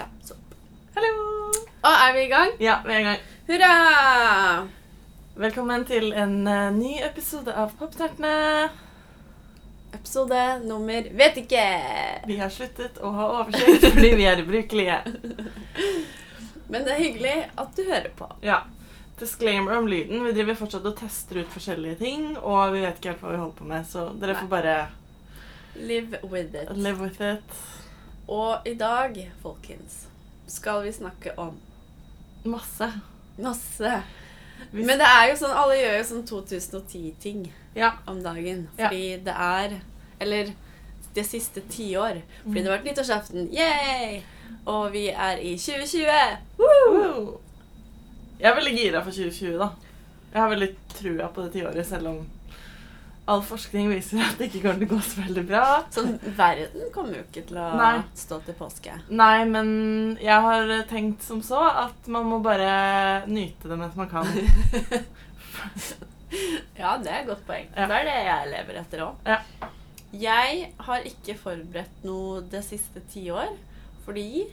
Thumbs up. Hallo! Og er vi i gang? Ja, vi er i gang. Hurra! Velkommen til en uh, ny episode av Poptertene. Episode nummer vet ikke. Vi har sluttet å ha oversikt fordi vi er ubrukelige. Men det er hyggelig at du hører på. Ja. Disclaimer om lyden. Vi driver fortsatt og tester ut forskjellige ting, og vi vet ikke helt hva vi holder på med, så dere Nei. får bare Live with it. live with it. Og i dag, folkens, skal vi snakke om Masse. masse. Men det er jo sånn, alle gjør jo sånn 2010-ting Ja. om dagen. Ja. Fordi det er Eller det siste tiår. Fordi det har vært nyttårsaften. Yay! Og vi er i 2020. Woo! Jeg er veldig gira for 2020, da. Jeg har veldig trua på det tiåret, selv om all forskning viser at det ikke kommer til å gå så veldig bra. Så verden kommer jo ikke til å Nei. stå til påske. Nei, men jeg har tenkt som så at man må bare nyte det mens man kan. Ja, det er et godt poeng. Ja. Det er det jeg lever etter òg. Ja. Jeg har ikke forberedt noe det siste tiår, fordi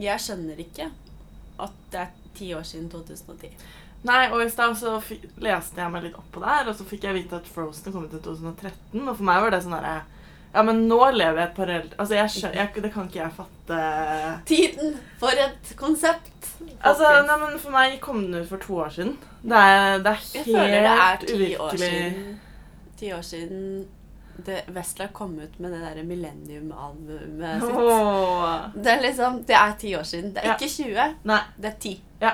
jeg skjønner ikke at det er ti år siden 2010. Nei, og i stad så leste jeg meg litt opp på det her, og så fikk jeg vite at Frozen kom ut i 2013, og for meg var det sånn herre Ja, men nå lever jeg et parallelt Altså, jeg skjønner jeg, Det kan ikke jeg fatte. Tiden for et konsept! Altså, nei, men For meg kom den ut for to år siden. Det er, det er jeg føler det er ti år siden Ti år siden det Vestla kom ut med det derre Millennium-albumet sitt. Oh. Det er liksom, det er ti år siden. Det er Ja. ikke 20, Nei. det er 10. Ja.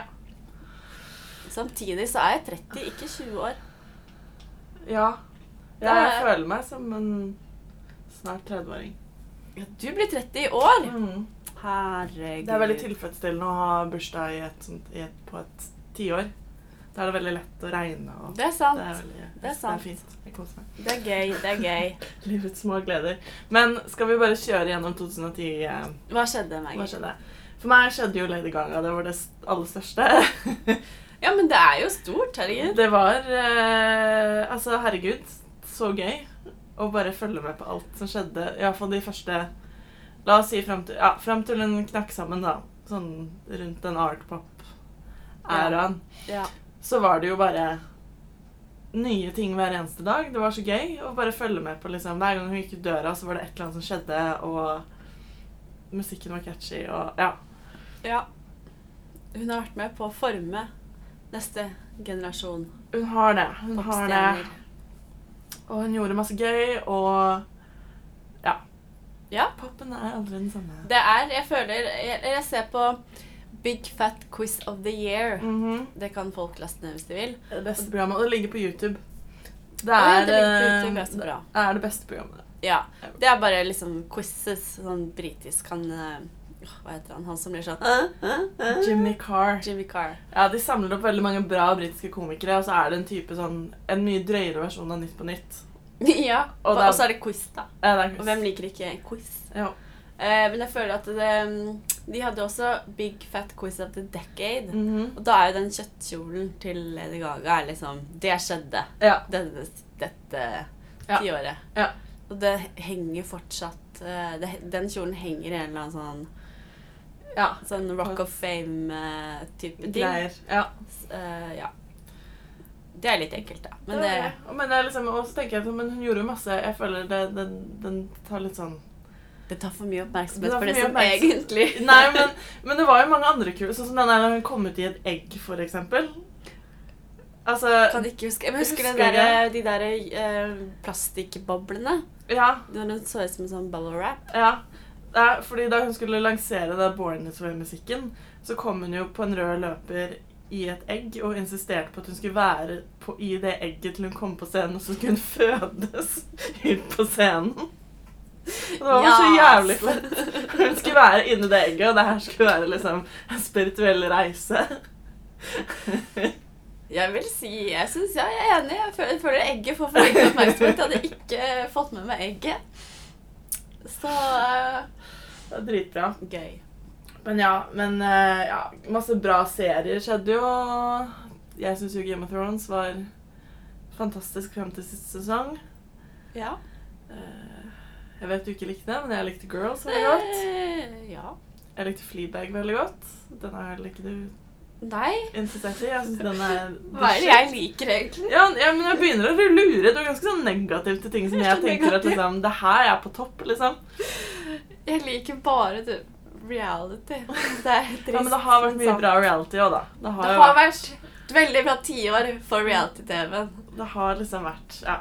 Samtidig så er jeg 30, ikke 20 år. Ja. Det Jeg er- føler meg som en snart 30-åring. Ja, du blir 30 i år! Mm. Herregud. Det er veldig tilfredsstillende å ha bursdag i et i et, på et tiår. Da er det veldig lett å regne. Det er sant. det er, veldig, Det er sant. fint. Jeg koser meg. Det er gøy. Det er gøy. Livets små gleder. Men skal vi bare kjøre gjennom 2010? eh, Hva skjedde, Hva skjedde? For meg skjedde jo Lady Gaga. Det var det aller største. Ja, men det er jo stort, herregud. Det var eh, Altså, herregud, så gøy å bare følge med på alt som skjedde. Iallfall de første La oss si fram til, ja, frem til hun knakk sammen, da. Sånn rundt den art-pop-æraen. Ja. Så var det jo bare nye ting hver eneste dag. Det var så gøy å bare følge med på liksom Hver gang hun gikk ut døra, så var det et eller annet som skjedde, og musikken var catchy, og ja. ja. Hun har vært med på å forme neste generasjon Hun har det. Hun har det. Og hun gjorde masse gøy, og ja. Ja. Poppen er aldri den samme. Det er Jeg føler Jeg, jeg ser på Big Fat Quiz of the Year. Mhm. Det kan folk laste ned hvis de vil. Det beste programmet, og det ligger på YouTube. Det er, det eh, YouTube, bra. det er det beste programmet. Ja. Det er bare liksom quizzes. Sånn britisk kan eh, Hva heter han? Han som blir sånn? Jimmy Carr. Jimmy Carr. Ja, De samler opp veldig mange bra britiske komikere, og så er det en type sånn, en mye drøyere versjon av Nytt på Nytt. ja. Og Og, så er det quiz, da. Ja, det er Og hvem liker ikke quiz? Ja. Eh, men jeg føler at det, mm, de hadde også Big Fat Quiz of the Decade. Mhm. Og da er jo den kjøttkjolen til Lady Gaga er liksom Det skjedde ja. dette, dette Ja. tiåret. Ja. Og det henger fortsatt eh, det, Den kjolen henger i en eller annen sånn ja. Sånn Rock of Fame-type ting. Greier. Ja. Eh, ja. Det er litt enkelt, da. Men det det, det. Men, det liksom, også tenker jeg at men hun gjorde jo masse Jeg føler det, den, den tar litt sånn det tar for mye oppmerksomhet for for det som egentlig Nei, men, men det var jo mange andre kule. Sånn som den der hun kom ut i et egg, for eksempel. Altså Kan ikke huske Men husker, Husker der, de der uh, plastikkboblene? Ja. Når den så ut som en sånn bubble wrap? ja. Er, fordi da hun skulle lansere den Born This Way-musikken, så kom hun jo på en rød løper i et egg og insisterte på at hun skulle være på, i det egget til hun kom på scenen, og så skulle hun fødes ut på scenen. Det var så jævlig fett. Hun skulle være inni det egget, og det her skulle være liksom en spirituell reise. Jeg vil si Jeg syns jeg er enig. Jeg føler egget får for lite oppmerksomhet. Jeg hadde ikke fått med meg egget. Så eh, Det er dritbra. gøy. Men ja, men eh, ja, masse bra serier skjedde jo. Jeg syns jo Game of Thrones var fantastisk frem til siste sesong. Ja. Eh, jeg vet du ikke likte det, men jeg likte Girls veldig godt. Ja. Jeg likte Fleabag veldig godt. Den er vel ikke du Nei. interessert i? Jeg synes den er Hva er det jeg liker, egentlig? Ja, ja, men jeg begynner å lure. Du er ganske sånn negativ til ting som Jeg jeg tenker tenker at liksom, det her er på topp, liksom. Jeg liker bare det reality. Det er trist. Ja, men det har vært mye bra reality òg, da. Det har, Det har vært, et veldig bra tiår for reality-TV-en. det har liksom vært Ja.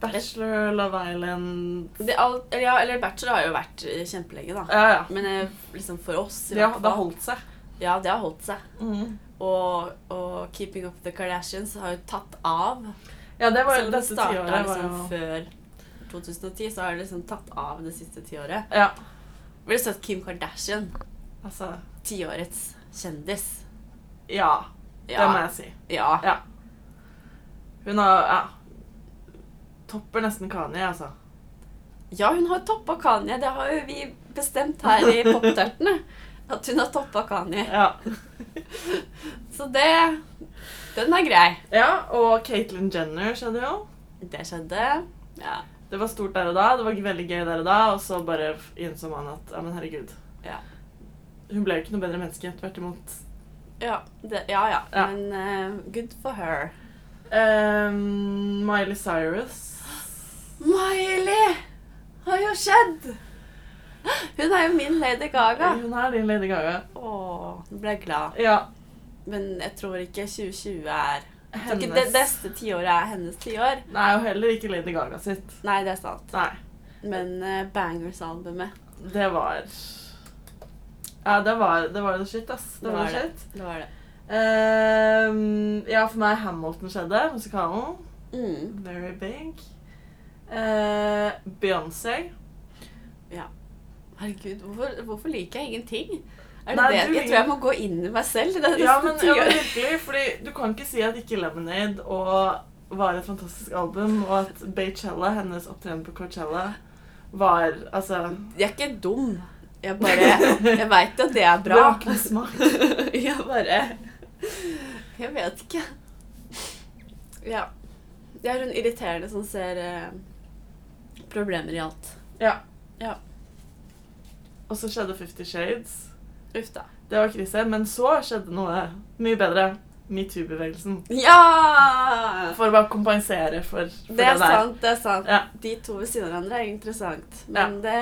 Bachelor, Love Island Det alt- Ja, eller Bachelor har jo vært kjempelenge, da. Ja, ja. Men eh, liksom for oss i Ja, det har holdt seg. Ja, det har holdt seg. Mm. Og, og Keeping Up The Kardashians har jo tatt av. Ja, det var om det dette tiåret liksom jo før 2010, så har det liksom tatt av det siste tiåret. Ja, Ville sett Kim Kardashian, altså tiårets kjendis? Ja, det må jeg si. Ja. Ja. Hun har Ja. Topper nesten Kanye, altså. ja, hun har toppa Kanye. Det har jo vi bestemt her i Poptørtene. At hun har toppa Kanye. Ja. Så det Den er grei. ja og Caitlyn Jenner skjedde jo. Det skjedde. Ja. Det var stort der og da, det var veldig gøy der og da, og så bare innså man at ja, men herregud. Ja. Hun ble jo ikke noe bedre menneske. Tvert imot. Ja, det, ja, ja. Ja. Men uh, good for her. Um, Miley Cyrus. Miley har jo skjedd! Hun er jo min Lady Gaga. Hun er din Lady Gaga. Åh, nå ble jeg glad. Ja. Men jeg tror ikke 2020 er Jeg tror ikke Hennes det neste tiåret er hennes tiår. Nei, og heller ikke Lady Gaga sitt. Nei, det er sant. Nei. Men uh, Bangers-albumet, Det var Ja, det var det var the shit, ass. Det, Det var var det. shit. det var det. Ehm, ja, for meg Hamilton skjedde. Musikalen. Mm. Very big. Uh, Beyoncé. Herregud, hvorfor, hvorfor liker jeg ingenting? Er det Nei, det? du Jeg tror jeg må gå inn i meg selv. Det Ja, men, ja, men virkelig, fordi du kan ikke si at ikke Lemonade og var et fantastisk album, og at Baychella, hennes opptreden på Coachella, var altså Jeg er ikke dum. Jeg bare Jeg veit at det er bra. smak. jeg bare Jeg vet ikke. Ja. Jeg er hun irriterende som ser eh, problemer i alt. Ja. Ja. Og så skjedde Fifty Shades. Uff da. Det var krise. Men så skjedde noe mye bedre. Metoo-bevegelsen. Ja! For å bare kompensere for, for Det er det der. sant. det er sant. Ja. De to ved siden av hverandre er interessant. Men det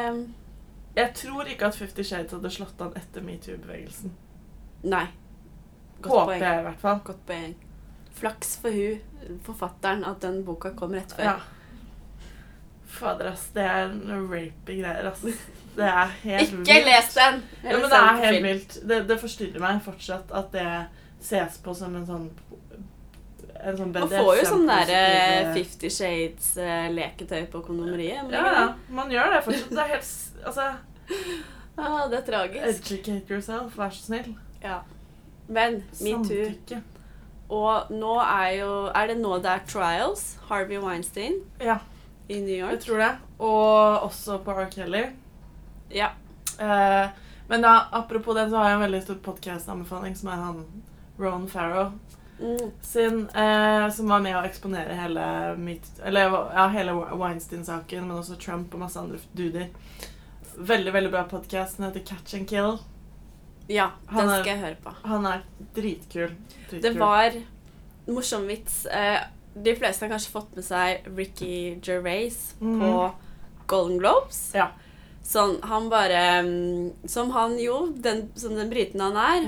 Jeg tror ikke at Fifty Shades hadde slått an etter metoo-bevegelsen. Nei. Godt Håper poeng. jeg i hvert fall. Godt poeng. Flaks for hun, forfatteren, at den boka kom rett før. Ja. Fader, ass. Det er en rapey greier, ass. Det er helt Ikke les den! Ja, men det er helt vilt. Det, det forstyrrer meg fortsatt at det ses på som en sånn en sånn Man får jo sånn derre Fifty Shades-leketøy på kondomeriet. Ja, ja. Man gjør det fortsatt. Det er helt Altså, Ah, det er tragisk. educate yourself, vær så snill. Ja. Men metoo. Og nå er jo Er det nå det er trials? Harvey Weinstein Ja, i New jeg York? tror det. Og også på R. Kelly. Ja. Eh, men da, apropos det, så har jeg en veldig stor podcast-anbefaling som er han Ron Farrow Mm. sin, eh, som var med å eksponere hele, Meet- eller, ja, hele Weinstein-saken, men også Trump og masse andre duder. Veldig, veldig bra podcast. Den heter Catch and Kill. Ja, den er- skal jeg høre på. Han er dritkul. dritkul. Det var morsom vits. Eh, de fleste har kanskje fått med seg Ricky Gervais mm. på Golden Globes. Ja. Sånn, han bare mm, Som han jo, den, som den briten han er,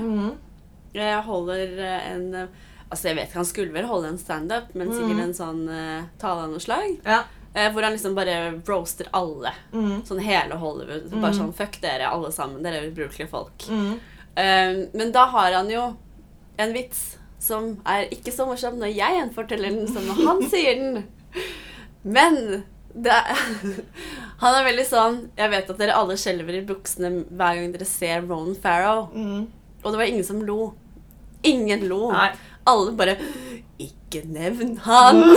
eh, holder eh, en eh, Altså, jeg vet ikke, han skulle vel holde en standup, men sikkert Mhm. en sånn uh, tale av noe slag. Ja. Eh, hvor han liksom bare roaster alle. Mm. Sånn hele Hollywood. Bare Mhm. sånn Fuck dere, alle sammen. Dere er ubrukelige folk. Mm. Eh, men da har han jo en vits som er ikke så morsom når jeg gjenforteller den, som når han sier den. Men er, han er veldig sånn Jeg vet at dere alle skjelver i buksene hver gang dere ser Ronan Farrow. Mm. Og det var ingen som lo. Ingen lo. Nei. Alle bare Ikke nevn han!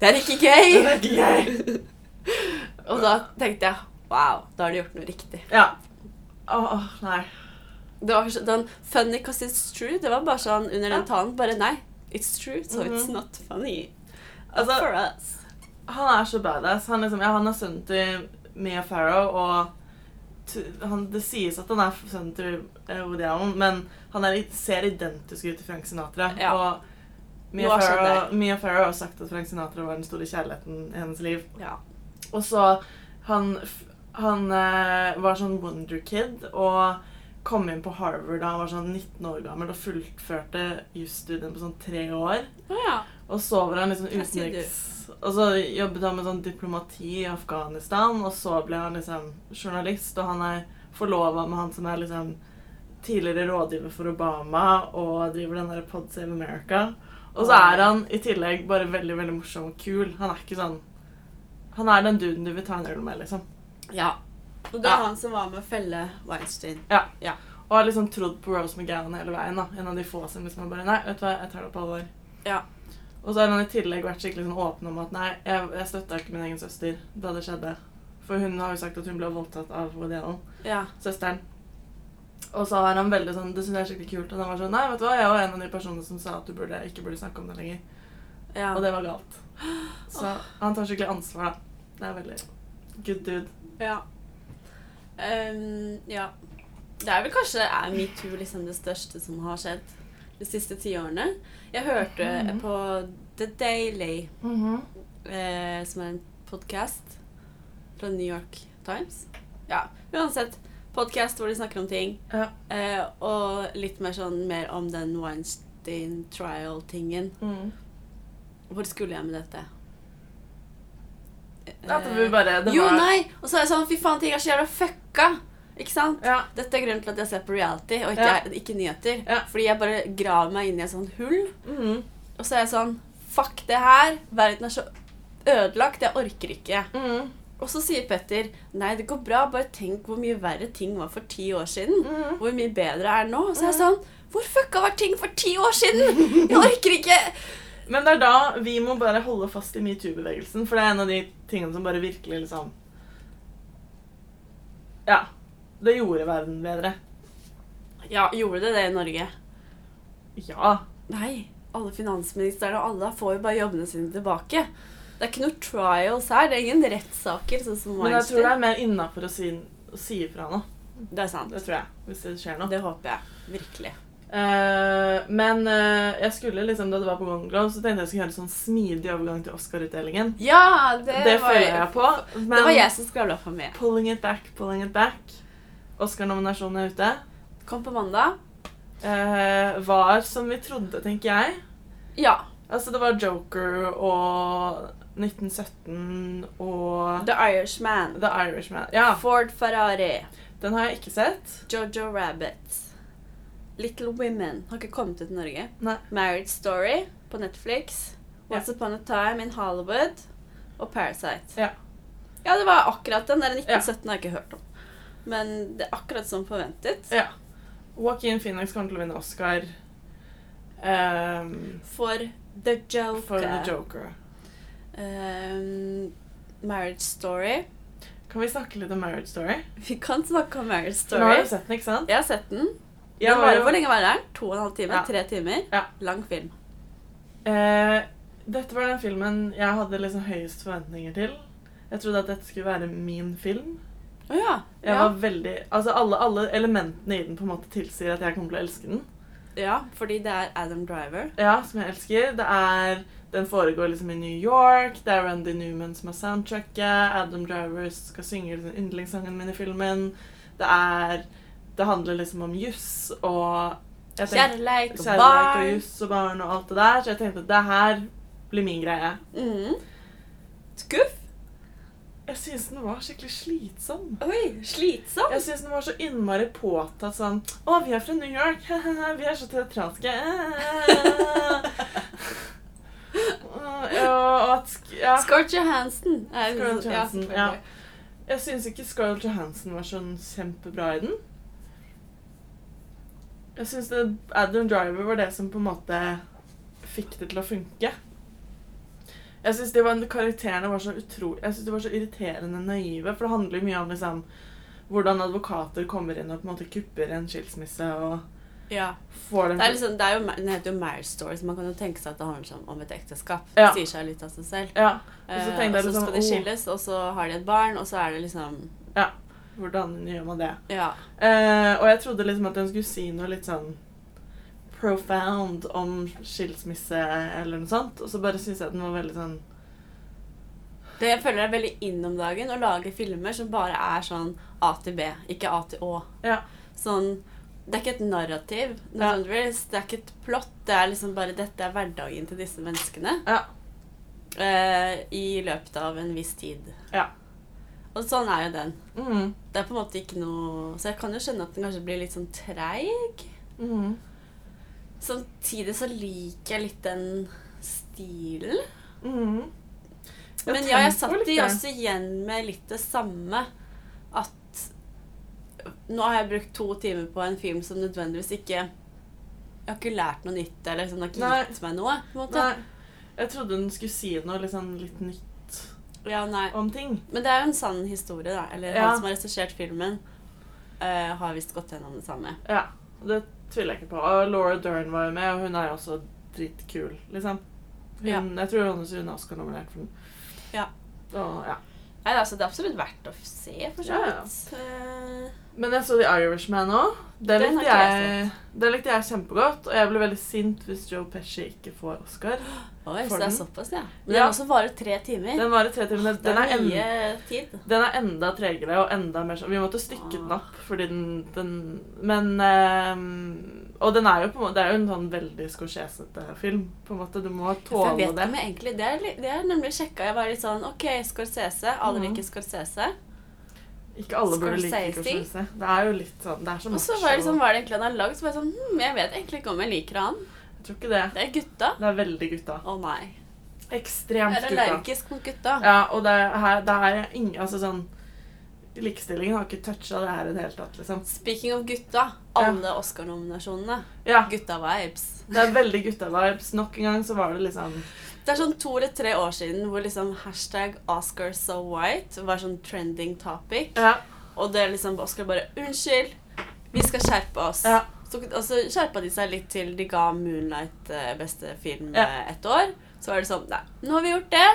Det er ikke gøy! Det er ikke gøy. Og da tenkte jeg wow, da har de gjort noe riktig. Ja. Åh, åh, nei. Det var sånn den funny because it's true. Det var bare sånn under den talen. Bare nei, it's true, so it's Mhm. not funny. Altså- For us. Han er så badass. Han, liksom, ja, han er sønnen til Mia Farrow, og han, Det sies at han er sønnen til eh, Woody Allen, men han er, ser identisk ut til Frank Sinatra. Ja. Og Mia Farrow. Mia Farrow har sagt at Frank Sinatra var den store kjærligheten i hennes liv. Ja. Og så Han, han eh, var sånn wonder kid og kom inn på Harvard da han var sånn 19 år gammel og fullførte jusstudien på sånn tre år. Oh, ja. Og så var han liksom utenriks Og så jobbet han med sånn diplomati i Afghanistan, og så ble han liksom journalist, og han er forlova med han som er liksom tidligere rådgiver for Obama og driver den der Pod Save America. Og så er han i tillegg bare veldig veldig morsom og kul. Han er ikke sånn Han er den duden du vil ta en øl med, liksom. ja. Og det er Ja. han som var med å felle Weinstein. Ja Og har liksom trodd på Rose McGowan hele veien. da En av de få som liksom bare Nei, vet du hva, jeg tar det på alvor. Ja. Og så har han i tillegg vært skikkelig sånn åpen om at nei, jeg, jeg støtta ikke min egen søster da det skjedde. For hun har jo sagt at hun ble voldtatt av Woody Allen, Ja. søsteren. Og så har han veldig sånn Det syns jeg er skikkelig kult. Og han var sånn Nei, vet du hva, jeg var en av de personene som sa at du burde, ikke burde snakke om det lenger. ja. Og det var galt. Så han tar skikkelig ansvar, da. Det er veldig good dude. Ja. Ehm, ja. Det er vel kanskje er metoo liksom det største som har skjedd de siste ti årene. Jeg hørte Mhm. på The Daily, eh, som er en podkast fra New York Times. Ja, uansett. Podkast hvor de snakker om ting. Ja. Eh, og litt mer sånn mer om den Weinstein trial-tingen. Mm. Hvor skulle jeg med dette? At vi bare det jo, var, nei! Og så er jeg sånn Fy faen, ting er så jævla fucka! Ikke sant? Ja. Dette er grunnen til at jeg ser på reality og ikke, Ja. ikke nyheter. Ja. Fordi jeg bare graver meg inn i et sånt hull. Mhm. Og så er jeg sånn Fuck det her! Verden er så ødelagt. Jeg orker ikke. Mhm. Og så sier Petter nei, det går bra. Bare tenk hvor mye verre ting var for ti år siden. Mhm. Hvor mye bedre er nå. Og så er jeg sånn Hvor fucka var ting for ti år siden?! Jeg orker ikke! Men det er da vi må bare holde fast i metoo-bevegelsen, for det er en av de tingene som bare virkelig liksom Ja. Det gjorde verden bedre. Ja, gjorde det det i Norge? Ja. Nei. Alle finansministrene og alle får jo bare jobbene sine tilbake. Det er ikke noe trials her. Det er ingen rettssaker. sånn som Men jeg tror det er mer innafor å si, å si ifra nå. Det er sant. Det tror jeg. Hvis det skjer noe. Det håper jeg. Virkelig. Eh, men uh, jeg skulle liksom, da det var på Golden Globe, så tenkte jeg skulle gjøre en sånn smidig overgang til Oscar-utdelingen. Ja, det, Det, var, føler jeg på. Men Det var jeg som skravla for meg. pulling it back, pulling it back. Oscar-nominasjonen er ute. Kom på mandag. Uh, var som vi trodde, tenker jeg. Ja. Altså, det var Joker og 1917 og The Irishman. The Irishman. Ja, Ford Ferrari. den har jeg ikke sett. Jojo Rabbit. Little Women har ikke kommet ut i Norge. Nei. Marriage Story på Netflix. Ja. Upon a Time in Hollywood. Og Parasite. Ja. Ja, det var akkurat den. Der 1917 har jeg ikke hørt om. Men det er akkurat som forventet. Ja. Joaquin Phoenix kommer til å vinne Oscar Um, For The Joker. for The Joker. Um, marriage Story. Kan vi snakke litt om Marriage Story? Vi kan snakke om Marriage Story. Nå har du sett den, ikke sant? Jeg har sett den. Jeg var hvor lenge var den? To og en halv time? Ja. Tre timer? Ja. Lang film. Eh, dette var den filmen jeg hadde liksom høyest forventninger til. Jeg trodde at dette skulle være min film. Å ja. Jeg var veldig, altså alle, alle elementene i den på en måte tilsier at jeg kommer til å elske den. ja, fordi det er Adam Driver. Ja, som jeg elsker. Det er, den foregår liksom i New York. Det er Randy Newman som er soundtracket. Adam Driver skal synge liksom yndlingssangen min i filmen. Det er Det handler liksom om juss og tenkte- Kjærleik og Kjærleik og juss og barn og alt det der. Så jeg tenkte at det her blir min greie. Mm. Skuff? Jeg syns den var skikkelig slitsom. Oi, slitsom. Jeg syns den var så innmari påtatt sånn Å, vi er fra New York. vi er så teatralske. ja, at ja. Scarlett Johansson. er- Scarlett Johansson, ja. Jeg syns ikke Scarlett Johansson var sånn kjempebra i den. Jeg syns Adam Driver var det som på en måte fikk det til å funke. Jeg syns karakterene var så utrolig Jeg synes de var så irriterende naive, for det handler jo mye om liksom hvordan advokater kommer inn og på en måte kupper en skilsmisse og Ja. får dem Det er liksom, det er jo, den heter jo Marriage Story, så man kan jo tenke seg at det handler sånn om et ekteskap. Ja. Sier seg litt av seg selv. Ja. Og så uh, og så liksom skal de skilles, og så har de et barn, og så er det liksom Ja. Hvordan gjør man det? Ja. Eh, og jeg trodde liksom at den skulle si noe litt sånn profound om skilsmisse eller noe sånt, og så bare syns jeg den var veldig sånn Det jeg føler er veldig inn om dagen å lage filmer som bare er sånn A til B, ikke A til Å. Ja. Sånn Det er ikke et narrativ, Ja. Det er ikke et plott. Det er liksom bare dette er hverdagen til disse menneskene Ja. eh, i løpet av en viss tid. Ja. Og sånn er jo den. Mm. Det er på en måte ikke noe Så jeg kan jo skjønne at den kanskje blir litt sånn treig. Mm. Samtidig så liker jeg litt den stilen. Mm. Men ja, jeg satt de i også igjen med litt det samme. At nå har jeg brukt to timer på en film som nødvendigvis ikke Jeg har ikke lært noe nytt, eller liksom, det har Nei. ikke gitt meg noe. på en måte. Nei. Jeg trodde den skulle si noe sånn, litt nytt Ja, nei. om ting. Men det er jo en sann historie, da. Eller Ja. han som har regissert filmen, uh, har visst gått gjennom det samme. Ja, det tviler jeg ikke på. Og Laura Dern var jo med, og hun er jo også dritkul, liksom. Hun, Ja. Jeg tror hun er Oscar-nominert for den. Ja. Og, ja. Nei, altså, det er absolutt verdt å se, for så Ja, ja. Men jeg så The Irishman òg. Det, Den likte jeg det kjempegodt. Og jeg ble veldig sint hvis Joe Pesci ikke får Oscar. Oi, så det er såpass, ja. Men Ja. den også varer tre timer. Den varer tre timer. det Den er en, tid. den er enda tregere og enda mer sånn Vi måtte stykke den Ah. opp fordi den, den Men um, Og den er jo på en måte Det er jo en sånn veldig scorsesete film. På en måte Du må For jeg vet det. ikke egentlig Det er, det er nemlig sjekka. Jeg var litt sånn OK, Scorsese. Alle Mhm. liker Scorsese. Ikke alle burde like Scorsese. Det er jo litt sånn Det er så Og så var det sånn, var det egentlig han har lagd? Så var jeg sånn hm, Jeg vet egentlig ikke om jeg liker han. Jeg tror ikke det. Det er gutta. Det er veldig gutta. Å nei. Ekstremt gutta. Jeg er allergisk mot gutta. Ja, og det er, her, det er ingen Altså sånn Likestillingen har ikke toucha det her i det hele tatt, liksom. Speaking of gutta. Alle Oscar-nominasjonene. Ja, Gutta-vibes. det er veldig gutta-vibes. Nok en gang så var det liksom Det er sånn to eller tre år siden hvor liksom hashtag Oscar so white var sånn trending topic. Ja. Og det er liksom Oscar bare Unnskyld, vi skal skjerpe oss. ja. Så, og så skjerpa de seg litt til de ga Moonlight eh, beste film Ja. eh, ett år. Så var det sånn Nei, nå har vi gjort det.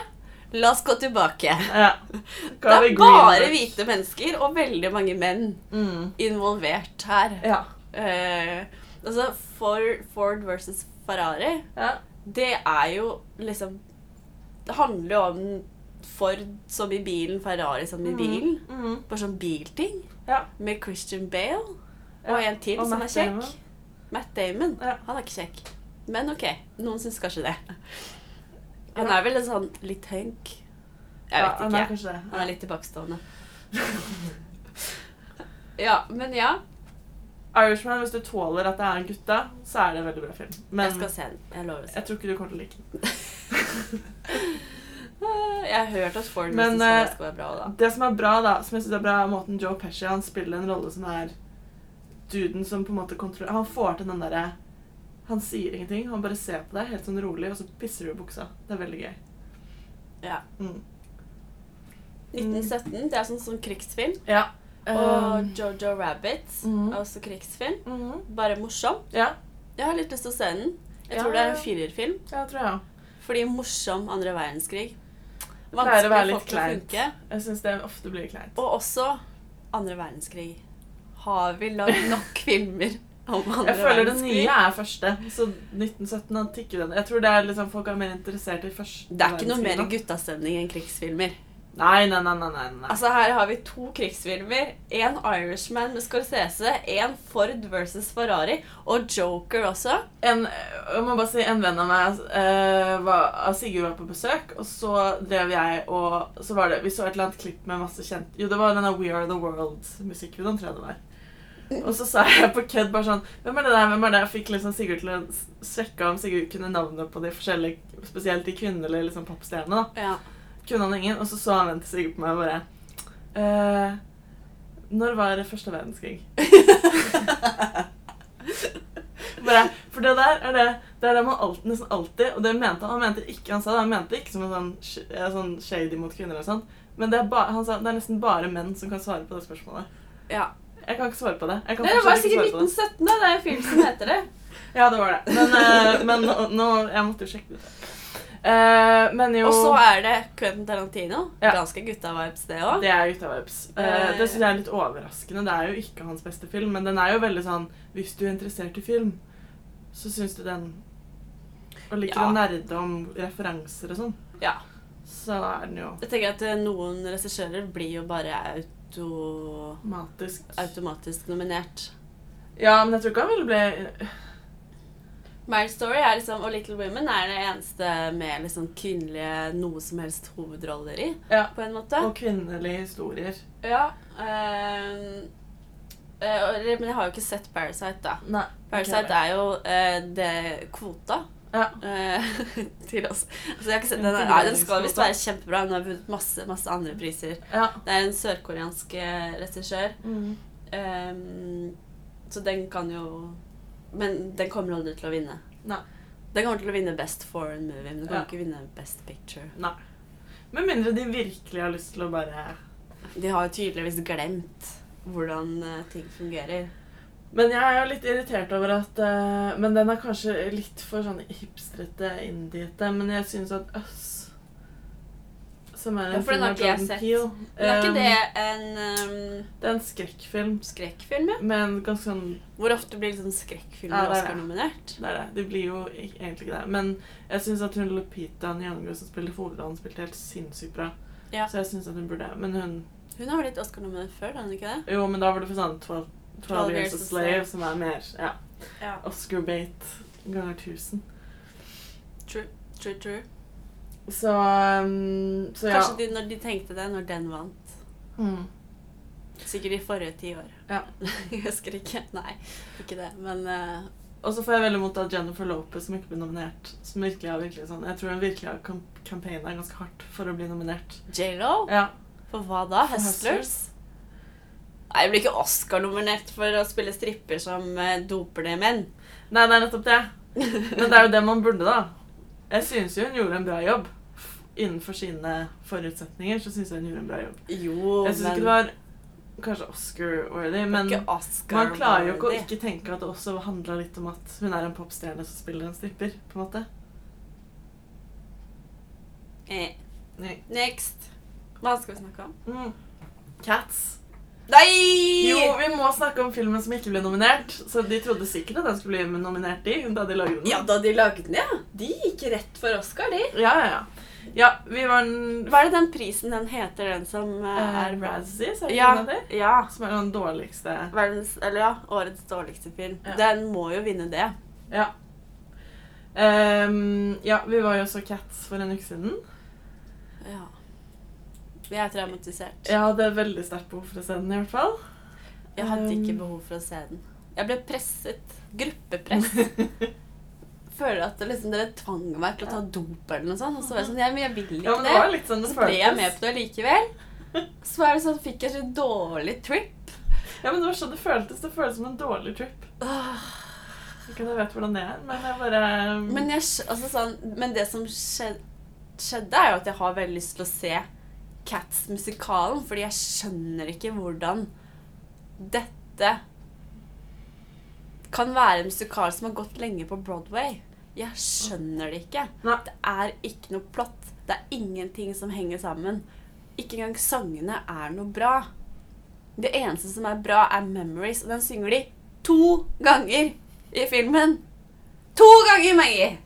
La oss gå tilbake. ja. Det er bare hvite mennesker og veldig mange menn Mm. involvert her. Ja. Eh, altså Ford, Ford versus Ferrari, ja. Det er jo liksom Det handler jo om Ford som i bilen, Ferrari som i bilen. Mm. Bare sånn bilting. Ja. Med Christian Bale. Og en til Og som Matt er kjekk. Damon. Matt Damon. Han er ikke kjekk. Men ok, noen syns kanskje det. Han er vel en sånn litt hunk. Jeg vet han ikke. er kanskje det. Han er litt tilbakestående. ja, men ja. Irishman, hvis du tåler at det er en gutta, så er det en veldig bra film. Men Jeg skal se den. Jeg lover å se jeg tror ikke du kommer til å like den. den. Jeg har hørt at Ford Men, synes Ferrari eh, skal være bra da. Det som er bra, da, som jeg synes er bra, er måten Joe Pesci han spiller en rolle som er duden som på en måte kontrollerer Han får til den derre Han sier ingenting, han bare ser på deg helt sånn rolig, og så pisser du i buksa. Det er veldig gøy. Ja. Mm. 1917, det er sånn, sånn krigsfilm. Ja. Og Um, Jojo Rabbit mm. også krigsfilm. Mm. Bare morsom. Ja, Jeg har litt lyst til å se den. Jeg Ja, tror det er en firerfilm. ja, tror jeg. Fordi morsom andre verdenskrig. Vanskelig å få til å funke. Jeg syns det ofte blir kleint. Og også andre verdenskrig. Har vi lagd nok filmer om andre Jeg føler det verdenskrig? nye er første, så 1917 han tikker den. Jeg tror det er liksom folk er mer interessert i første verdenskrig. Det er ikke noe mer verdenskrig guttastemning enn krigsfilmer. Nei, nei, nei, nei, nei. Altså Her har vi to krigsfilmer. En Irishman med Scorsese, en Ford versus Ferrari, og Joker også. En, jeg må bare si, en venn av meg uh, var, av Sigurd var på besøk, og så drev jeg og så var det, Vi så et eller annet klipp med masse kjent Jo, det var denne We Are The World-musikkvideoen, tror jeg det var. Og så sa jeg på kødd bare sånn Hvem er det der? hvem er det? Jeg fikk liksom Sigurd til å sjekke om Sigurd kunne navnet på de forskjellige, spesielt de kvinnelige liksom, popstjernene. da. Ja. Kunne han ingen, og så så han vennen seg på meg og bare eh, Når var det første verdenskrig? bare, for det der er det Det er det man alltid, nesten alltid Og det mente han. Han mente ikke han sa det, han mente ikke som en sånn, eh, sånn shady mot kvinner. eller sånt Men det er, ba, han sa, det er nesten bare menn som kan svare på det spørsmålet. ja. Jeg kan ikke svare på det. Det var sikkert svare på det. 1917, da. Det er en film som heter det. Ja, det var det. Men, eh, men nå, nå Jeg måtte jo sjekke det ut. Eh, men jo Og så er det Quentin Tarantino. Ja. Ganske gutta-vibes, det òg. Det er gutta-vibes. Uh, det syns jeg er litt overraskende. Det er jo ikke hans beste film, men den er jo veldig sånn Hvis du er interessert i film, så syns du den Og liker Ja. å nerde om referanser og sånn, Ja. så er den jo Jeg tenker at noen regissører blir jo bare automatisk. automatisk nominert. Ja, men jeg tror ikke han ville bli Marriage Story er liksom, og Little Women er det eneste med liksom kvinnelige noe som helst hovedroller i, Ja. på en måte. Og kvinnelige historier. Ja. Øh, øh, men jeg har jo ikke sett Parasite, da. Nei. Parasite er jo øh, det kvota Ja. til oss. Altså, jeg har ikke sett, den, nei, den skal visst være kjempebra. Den har vunnet masse, masse andre priser. Ja. Det er en sørkoreansk regissør. Mm. Um, så den kan jo Men den kommer aldri til å vinne. Nei. Den kommer til å vinne Best Foreign Movie, men den kommer Ja. ikke vinne Best Picture. Nei. Med mindre de virkelig har lyst til å bare De har jo tydeligvis glemt hvordan eh, ting fungerer. Men jeg er litt irritert over at eh, Men den er kanskje litt for sånn hipstrete, indiete. Men jeg syns at Us Som er en Ja, for den har ikke jeg sett. Peele Men er ikke um, det en um, Det er en skrekkfilm skrekkfilm, ja? Men ganske sånn Hvor ofte blir liksom skrekkfilmer Ja, det er det. Oscar-nominert? Det er det. De blir jo egentlig ikke det. Men jeg syns at hun Lupita Nyong'o som spiller hovedrollen, spilte helt sinnssykt bra. Ja. Så jeg syns at hun burde Men hun Hun har blitt Oscar-nominert før, har hun ikke det? Jo, men da var det for sånn 12, 12 Years a Slave, som er mer ja, Ja. Oscar-bait ganger 1000. True, true, true. Så, um, så ja. Kanskje de, når de tenkte det, når den vant. Mm. Sikkert i forrige tiår. Ja. Jeg husker ikke. Nei, ikke det. Men uh, Og så får jeg veldig mot at Jennifer Lopez som ikke ble nominert. Som virkelig har virkelig sånn Jeg tror hun virkelig har campaigna ganske hardt for å bli nominert. J.Lo? Ja. For hva da? For Hustlers? Nei, jeg blir ikke Oscar-nominert for å spille stripper som eh, doper det menn. Nei, det er nettopp det. Men det er jo det man burde, da. Jeg syns jo hun gjorde en bra jobb. Innenfor sine forutsetninger så syns jeg hun gjorde en bra jobb. Jo, Jeg syns ikke det var kanskje Oscar-worthy, men Oscar man klarer jo ikke å ikke tenke at det også handla litt om at hun er en popstjerne som spiller en stripper, på en måte. Eh, Nei. Next. Hva skal vi snakke om? Mm. Cats. Nei! Jo, vi må snakke om filmen som ikke ble nominert. Så de trodde sikkert at den skulle bli nominert i, da de lagde den. Ja, da de lagde den, ja. De gikk rett for Oscar, de. ja, ja. ja. Ja, vi var den Hva er det den prisen den heter, den som eh, eh, er Razzies, er det Ja. det? Ja. Som er den dårligste Verdens, eller ja, årets dårligste film. Ja. Den må jo vinne det. Ja. Um, ja, vi var jo så Cats for en uke siden. Ja. Vi er traumatisert. Jeg hadde veldig sterkt behov for å se den, i hvert fall. Jeg hadde ikke Um, behov for å se den. Jeg ble presset. Gruppepress. Føler at det liksom, dere tvang meg til å ta dop eller noe sånt. Og så var jeg sånn, ja, men jeg vil ikke Ja, det var litt sånn det Så ble jeg med på det likevel. Så var det sånn, fikk jeg så dårlig trip. Ja, men det var sånn det føltes. Det føltes som en dårlig trip. Åh. Ikke at jeg vet hvordan det er, men jeg bare Men, jeg, altså sånn, men det som skjedde, skjedde, er jo at jeg har veldig lyst til å se Cats-musikalen, fordi jeg skjønner ikke hvordan dette kan være en musikal som har gått lenge på Broadway. Jeg skjønner det ikke. Nei. Det er ikke noe plott. Det er ingenting som henger sammen. Ikke engang sangene er noe bra. Det eneste som er bra, er 'Memories', og den synger de to ganger i filmen. To ganger, Maggie!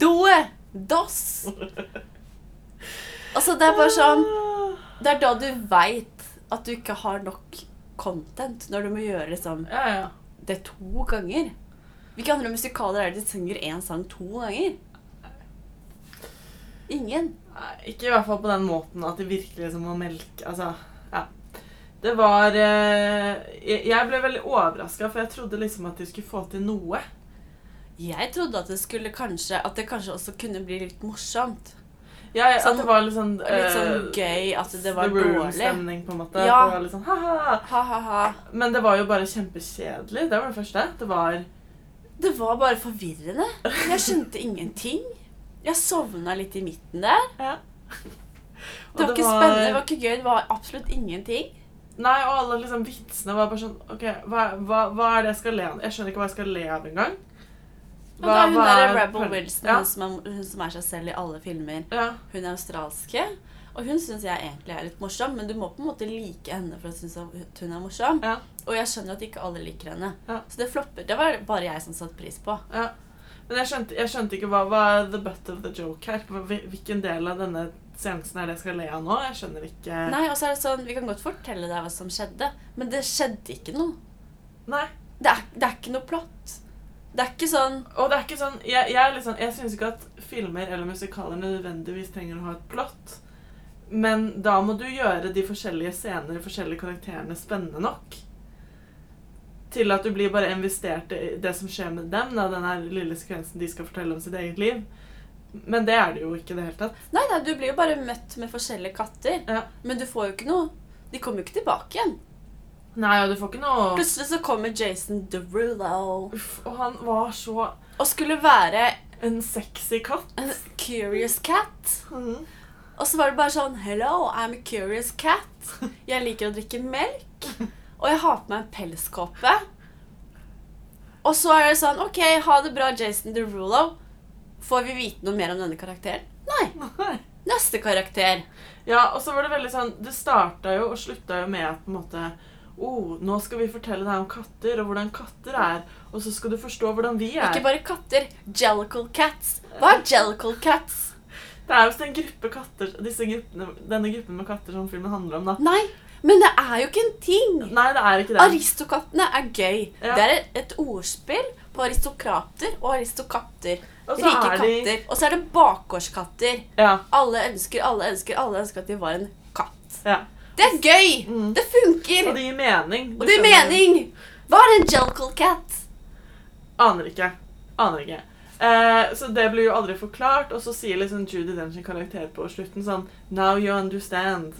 Doe! Dos! Altså, det er bare sånn Det er da du veit at du ikke har nok content, når du må gjøre liksom Ja, ja. Det to ganger. Hvilke andre musikaler er det de synger én sang to ganger? Ingen. Ikke i hvert fall på den måten at de virkelig liksom må melke Altså, ja. Det var eh, jeg ble veldig overraska, for jeg trodde liksom at de skulle få til noe. Jeg trodde at det skulle kanskje At det kanskje også kunne bli litt morsomt. Ja, ja, Sånn- at det var litt sånn Litt sånn eh, gøy at det var The dårlig. Room-stemning, på en måte. Ja. Det var litt sånn ha-ha. Ha-ha-ha. Men det var jo bare kjempekjedelig. Det var det første. Det var Det var bare forvirrende. Jeg skjønte ingenting. Jeg sovna litt i midten der. Ja. Det var ikke spennende, det var ikke gøy, det var absolutt ingenting. Nei, og alle liksom vitsene var bare sånn OK, hva, hva, hva er det jeg skal le av? Jeg skjønner ikke hva jeg skal le av engang. Og da er hun der er Rebel Wilson, Ja. hun, som er, hun som er seg selv i alle filmer. ja. Hun er australske. Og hun syns jeg egentlig er litt morsom, men du må på en måte like henne for å synes at hun er morsom. Ja. Og jeg skjønner at ikke alle liker henne. Ja. Så det flopper. Det var bare jeg som satte pris på. Ja. Men jeg skjønte, jeg skjønte ikke hva var the butt of the joke her. Hvilken del av denne seansen er det jeg skal le av nå? Jeg skjønner ikke Nei, og så er det sånn, Vi kan godt fortelle deg hva som skjedde, men det skjedde ikke noe. Nei. Det er, det er ikke noe plott. Det er ikke sånn Og det er ikke sånn Jeg, jeg, liksom, jeg syns ikke at filmer eller musikaler nødvendigvis trenger å ha et plott. Men da må du gjøre de forskjellige scener, de forskjellige karakterene, spennende nok. Til at du blir bare investert i det som skjer med dem. Da, den lille sekvensen de skal fortelle om sitt eget liv. Men det er det jo ikke i det hele tatt. Nei, nei, du blir jo bare møtt med forskjellige katter. Ja. Men du får jo ikke noe De kommer jo ikke tilbake igjen. Nei, ja, du får ikke noe Plutselig så kommer Jason Derulo Uff, Og han var så og skulle være en sexy katt. en curious cat. Mm. Og så var det bare sånn Hello, I'm a curious cat. Jeg liker å drikke melk. Og jeg har på meg en pelskåpe. Og så er det sånn OK, ha det bra, Jason Derulo. Får vi vite noe mer om denne karakteren? Nei. Nei. Neste karakter. Ja, og så var det veldig sånn Det starta jo og slutta jo med at på en måte Oh, nå skal vi fortelle deg om katter og hvordan katter er. Og så skal du forstå hvordan vi er. Ikke bare katter. Jellicle cats. Hva er jellicle cats? Det er jo en gruppe katter disse gruppene, Denne gruppen med katter som filmen handler om, da. Nei, men det er jo ikke en ting. Nei, det er ikke det. Aristokattene er gøy. Ja. Det er et, ordspill på aristokrater og aristokatter. Og Rike er de katter. Og så er det bakgårdskatter. Ja. Alle ønsker, alle ønsker, alle ønsker at de var en katt. ja. Det er gøy! Mm. Det funker! Og det gir mening. Du Og det gir mening! Hva er en jellicle cat? Aner ikke. Aner ikke. Eh, så det blir jo aldri forklart, og så sier liksom Judy Dench sin karakter på slutten sånn Now you understand.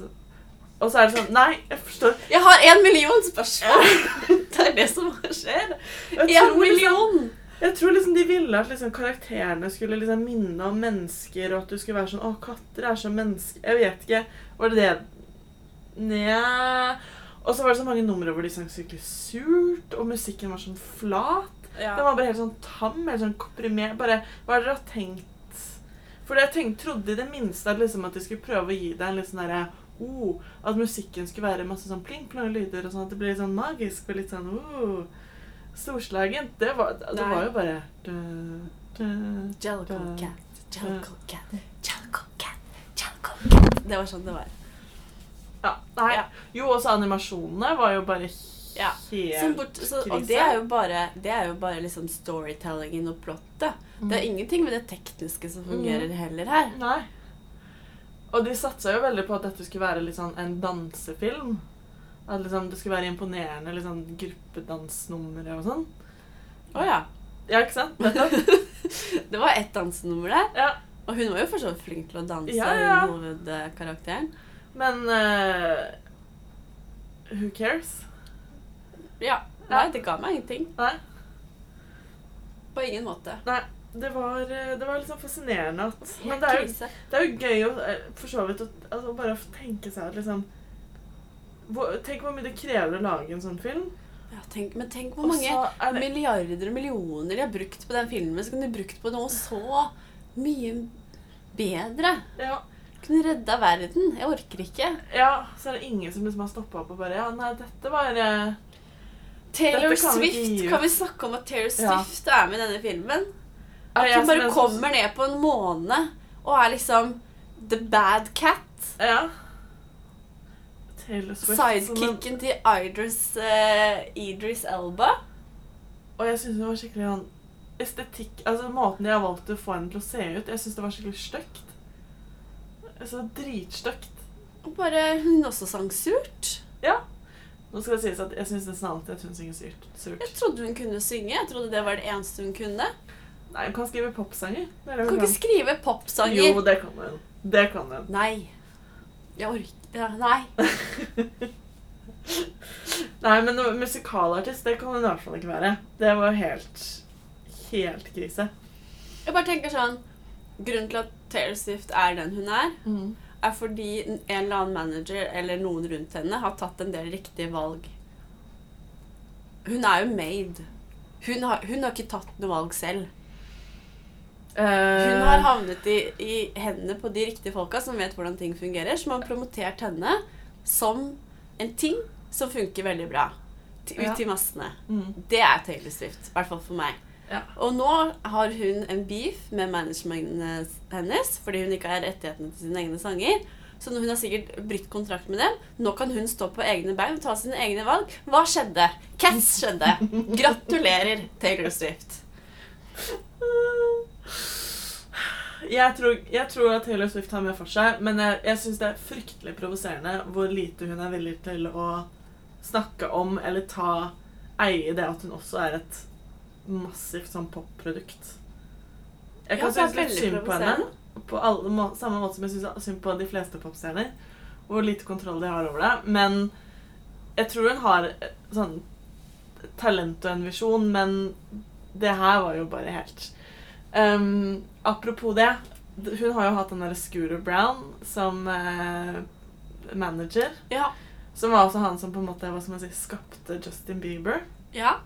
Og så er det sånn Nei, jeg forstår Jeg har en million spørsmål. Det er det som skjer. En liksom, million! jeg tror liksom de ville at liksom karakterene skulle liksom minne om mennesker, og at du skulle være sånn Å, katter er som mennesker Jeg vet ikke. Var det det Nja Og så var det så mange numre hvor de sang skikkelig surt, og musikken var sånn flat. Den var bare helt sånn tam, helt sånn komprimert. Bare, hva har dere tenkt? For jeg tenkte, trodde i det minste at, liksom, at de skulle prøve å gi deg en litt sånn derre oh, At musikken skulle være masse sånn pling-plong lyder, og sånn at det blir litt sånn magisk og litt sånn oh, storslagent. Det var, det Nei. var jo bare da, da, Jellicle cat, jellicle cat, jellicle cat, jellicle cat. Det var sånn det var. Ja. Nei. Ja. Jo, også animasjonene var jo bare Ja. bort, så, og det er jo bare, det er jo bare liksom storytellingen og plottet. Det er ingenting med det tekniske som fungerer heller her. Nei. Og de satsa jo veldig på at dette skulle være sånn en dansefilm. At liksom det skulle være imponerende litt sånn gruppedansnumre og sånn. Å ja. Ja, ikke sant? Det var ett dansenummer der. Ja. Og hun var jo for så vidt flink til å danse, Ja, ja. hovedkarakteren. hovedkarakteren. Men uh, Who cares? Ja. Nei, det ga meg ingenting. Nei. På ingen måte. Nei. Det var, eh, det var liksom fascinerende at Men det er jo, det er jo gøy å eh, for så vidt å altså, bare tenke seg at liksom hvor, Tenk hvor mye det krever å lage en sånn film. Ja, tenk, men tenk hvor mange det milliarder og millioner de har brukt på den filmen. Så kunne de brukt på noe så mye bedre. ja, Kunne redda verden. Jeg orker ikke. ja, så er det ingen som liksom har stoppa opp og bare Ja, nei, dette var eh, Taylor Dette kan vi ikke Swift. gi ut. Kan vi snakke om at Taylor Ja. Swift er med i denne filmen? At hun som bare en kommer ned på en måne og er liksom the bad cat. Ja. Taylor Swift som en, Sidekicken til Idris, eh, Idris Elba. Og jeg syns det var skikkelig sånn estetikk Altså måten de har valgt å få henne til å se ut, jeg syns det var skikkelig stygt. Så dritstygt. Og bare hun også sang surt. Ja. Nå skal det sies at jeg syns nesten alltid at hun synger surt. surt. Jeg trodde hun kunne synge. Jeg trodde det var det eneste hun kunne. Nei, hun kan skrive popsanger. Er Hun hun kan ikke skrive popsanger. Jo, det kan hun. Det kan hun. Nei. Jeg orker ja, Nei. Nei, men musikalartist, det kan hun i hvert fall ikke være. Det var helt Helt krise. Jeg bare tenker sånn Grunnen til at Taylor Swift er den hun er, er fordi en eller annen manager eller noen rundt henne har tatt en del riktige valg. Hun er jo made. Hun har, hun har ikke tatt noe valg selv. Eh, Hun har havnet i, i hendene på de riktige folka som vet hvordan ting fungerer, som har promotert henne som en ting som funker veldig bra. Ut til massene. mm, Det er Taylor Swift. I hvert fall for meg. Ja. Og nå har hun en beef med managementet hennes fordi hun ikke har rettighetene til sine egne sanger. Så hun har sikkert brutt kontrakt med dem. Nå kan hun stå på egne bein og ta sine egne valg. Hva skjedde? Cats skjedde. Gratulerer, Taylor Swift. jeg, tror, jeg tror at Taylor Swift har mer for seg, men jeg, jeg syns det er fryktelig provoserende hvor lite hun er villig til å snakke om eller ta eie det at hun også er et massivt sånn popprodukt. Jeg kan Ja, synes synd på henne. På alle samme måte som jeg syns synd på de fleste popstjerner. Hvor lite kontroll de har over det. Men jeg tror hun har eh, sånn talent og en visjon, men det her var jo bare helt um, Apropos det. Hun har jo hatt den derre Scooter Brown som eh, manager. Ja. Som var også han som på en måte hva skal man si, skapte Justin Bieber. ja.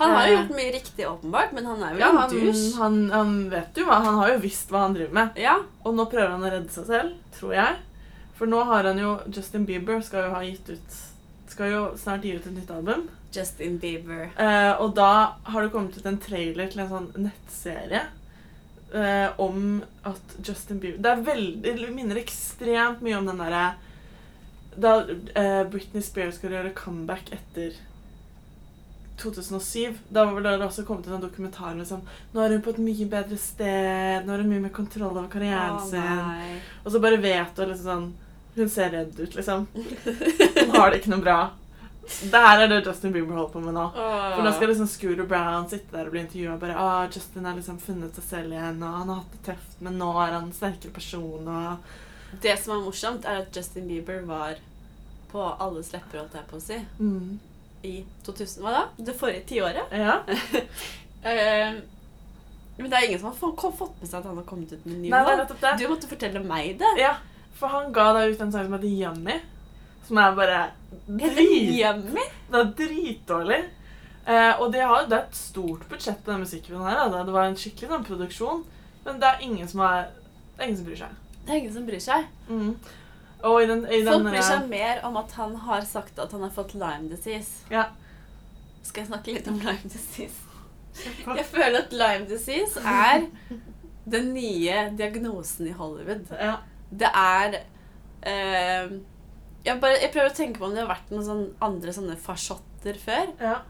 Han har jo Eh. gjort mye riktig, åpenbart, men han er jo Ja, en dusj. han, han vet jo hva Han har jo visst hva han driver med. Ja. Og nå prøver han å redde seg selv, tror jeg. For nå har han jo Justin Bieber skal jo ha gitt ut Skal jo snart gi ut et nytt album. Justin Bieber. Eh, og da har det kommet ut en trailer til en sånn nettserie eh, om at Justin Bieber Det er veldig, det minner ekstremt mye om den derre Da eh, Britney Spears skal gjøre comeback etter 2007. Da var det også kommet en dokumentar med sånn Nå er hun på et mye bedre sted. Nå har hun mye mer kontroll over karrieren oh, sin. Og så bare vet du liksom sånn Hun ser redd ut, liksom. Hun har det ikke noe bra. Det her er det Justin Bieber holder på med nå. For nå skal liksom Scooter Brown sitte der og bli intervjua bare ah, Justin har liksom funnet seg selv igjen, og han har hatt det tøft, men nå er han en sterkere person, og Det som er morsomt, er at Justin Bieber var på alles lepper, holdt jeg på å si, mm. I 2000 Hva da? Det forrige tiåret. Ja. uh, men det er ingen som har fått med seg at han har kommet ut med en ny Nei, låt. det. Du måtte fortelle meg det. Ja, for han ga da ut en sang som heter Yummy, som er bare drit, det er dritdårlig. Eh, og det, har, det er et stort budsjett på den musikkvideoen her. Da. Det var en skikkelig sånn, produksjon, men det er ingen som, er, det er ingen som bryr seg. Det er ingen som bryr seg. Mm. Og i den, i den Folk bryr eh, seg mer om at han har sagt at han har fått Lyme disease. Ja. Skal jeg snakke litt om Lyme disease? Jeg føler at Lyme disease er den nye diagnosen i Hollywood. Ja. Det er eh, jeg, bare, jeg prøver å tenke på om det har vært noen sånn andre sånne farsotter før. ja.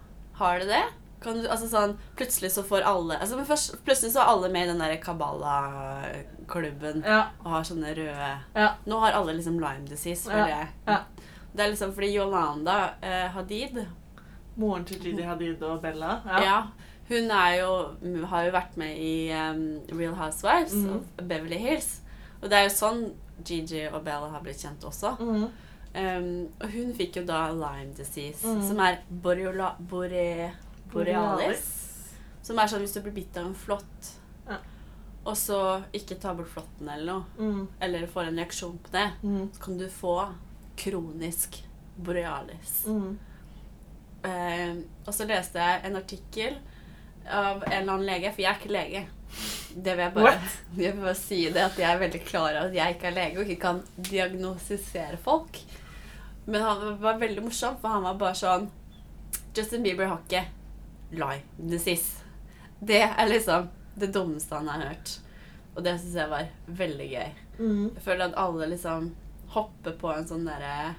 Har det det? Kan du, altså sånn, plutselig så får alle altså, men først, Plutselig så er alle med i den der Kabbalah-klubben Ja. og har sånne røde Ja. Nå har alle liksom Lyme disease, føler jeg. ja. Det er liksom fordi Yolanda eh, Hadid Moren til Gidi Hadid og Bella. ja. Hun er jo, har jo vært med i um, Real Housewives mm. of Beverly Hills. Og det er jo sånn Gigi og Bella har blitt kjent også. Mm. Um, og hun fikk jo da Lyme disease, mm. som er boreola, bore, borealis. Som er sånn hvis du blir bitt av en flått, Ja. og så ikke tar bort flåtten eller noe, Mm. eller får en reaksjon på det, Mm. så kan du få kronisk borealis. Mm. Eh, og så leste jeg en artikkel av en eller annen lege, for jeg er ikke lege. Det vil jeg bare, jeg vil bare si det, at jeg er veldig klar over at jeg ikke er lege og ikke kan diagnostisere folk. Men han var veldig morsom, for han var bare sånn Justin Bieber har ikke Disease. Det er liksom det dummeste han har hørt. Og det syns jeg var veldig gøy. Mm. Jeg føler at alle liksom hopper på en sånn derre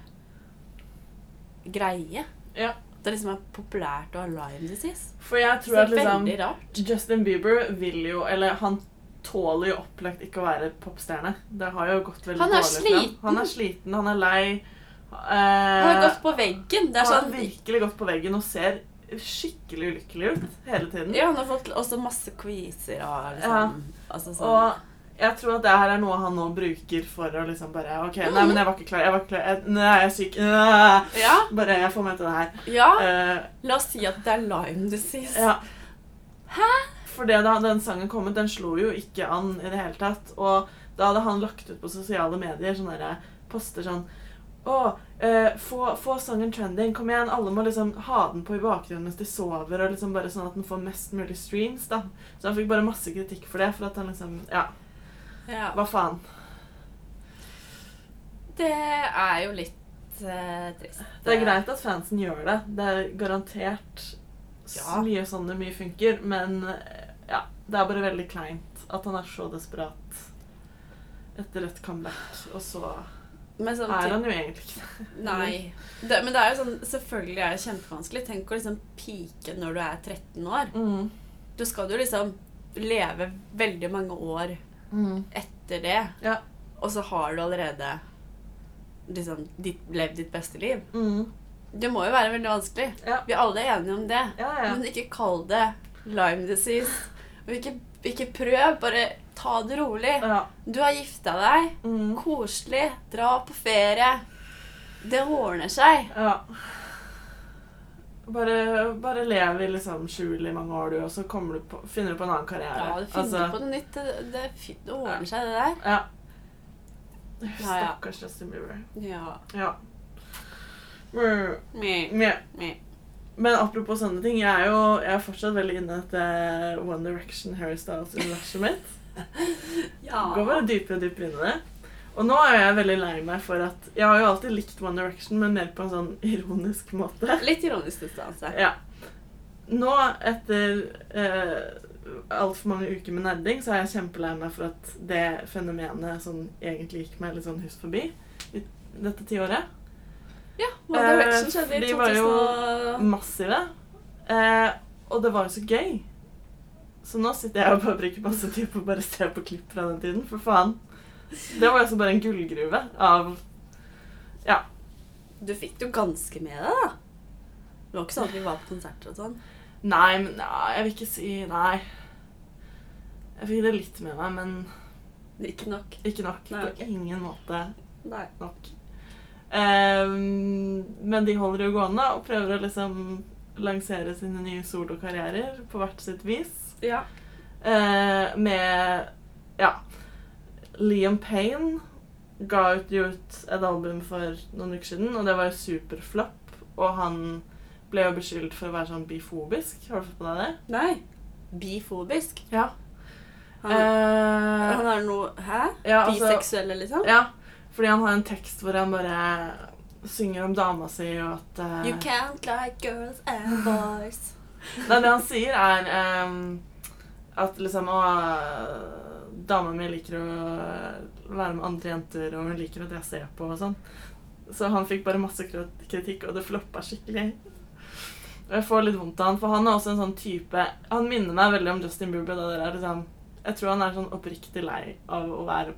greie. Ja. Det liksom er populært å ha Lyme disease. For jeg tror at er liksom. Justin Bieber vil jo Eller han tåler jo opplagt ikke å være popstjerne. Det har jo gått veldig Han er dårlig sliten. Han er sliten, han er lei. Han har gått på veggen. Det er han har sånn virkelig gått på veggen og ser skikkelig ulykkelig ut hele tiden. Ja, han har fått også masse kviser og liksom altså sånn. Og jeg tror at det her er noe han nå bruker for å liksom bare OK, nei, men jeg var ikke klar. Jeg var ikke klar. Jeg, nei, jeg er syk. Nei. Ja, Bare jeg får meg til det her. ja. Uh, La oss si at det er Lyme disease. Ja. Hæ? For det da den sangen kom ut, den slo jo ikke an i det hele tatt. Og da hadde han lagt ut på sosiale medier sånne der poster sånn Å, eh, få, få sangen trending. Kom igjen, alle må liksom ha den på i bakgrunnen mens de sover, og liksom bare sånn at den får mest mulig streams, da. Så han fikk bare masse kritikk for det, for at han liksom Ja, Ja. hva faen. Det er jo litt eh, trist. Det er greit at fansen gjør det. Det er garantert Ja. mye sånn det mye funker, men eh, ja, det er bare veldig kleint at han er så desperat etter et comeback, og så er han jo egentlig ikke det. Nei. Det, men det er jo sånn, selvfølgelig er det kjempevanskelig. Tenk å liksom pike når du er 13 år. Mm. Du skal jo liksom leve veldig mange år Mm. etter det, Ja. og så har du allerede liksom ditt, levd ditt beste liv. Mm. Det må jo være veldig vanskelig. Ja. Vi er alle enige om det. Ja, ja. Men ikke kall det Lyme disease. Og ikke, ikke prøv, bare ta det rolig. ja. Du har gifta deg. Mm. Koselig. Dra på ferie. Det ordner seg. ja. Bare, bare lev i liksom skjul i mange år, du, og så du på, finner du på en annen karriere. Ja, du finner Altså, på noe nytt. Det, det, det ordner seg, det der. Ja. Ja, ja. Stakkars Justin Bieber. Ja. Ja. Mm. Meh, Men, men apropos sånne ting, jeg er jo jeg er fortsatt veldig inne i dette One Direction Harry Styles-universet mitt. Ja. Går bare dypere og dypere inn i det. Og nå er jeg veldig lei meg for at Jeg har jo alltid likt One Direction, men mer på en sånn ironisk måte. Litt ironisk distanse. Ja. Nå, etter eh, altfor mange uker med nerding, så er jeg kjempelei meg for at det fenomenet som egentlig gikk meg litt sånn hus forbi i dette tiåret. Ja, One Eh, Direction skjedde i 2000 de var jo Massive. Eh, og det var jo så gøy. Så nå sitter jeg og bare bruker masse tid på å bare se på klipp fra den tiden. For faen. Det var jo også bare en gullgruve av Ja. Du fikk det jo ganske med deg, da. Det var ikke sånn at vi var på konserter og sånn. Nei, men ja, jeg vil ikke si Nei. Jeg fikk det litt med meg, men Ikke nok. ikke nok. Nei, På ingen måte Nei. nok. Um, men de holder jo gående og prøver å liksom lansere sine nye solokarrierer på hvert sitt vis. Ja. Eh, med Ja. Liam Payne ga ut, ut et album for noen uker siden, og det var jo superflopp. Og han ble jo beskyldt for å være sånn bifobisk. Har du fått med deg det? Nei. Bifobisk. Ja. Han, Eh, han er noe Hæ? ja, altså- Biseksuelle, liksom? Ja, fordi han har en tekst hvor han bare synger om dama si, og at uh, You can't like girls and boys. Nei, det han sier, er ehm, at liksom Å, dama mi liker å være med andre jenter, og hun liker at jeg ser på og sånn. Så han fikk bare masse kritikk, og det floppa skikkelig. Og jeg får litt vondt av han, for han er også en sånn type Han minner meg veldig om Justin Bieber. Da det er liksom, jeg tror han er sånn oppriktig lei av å være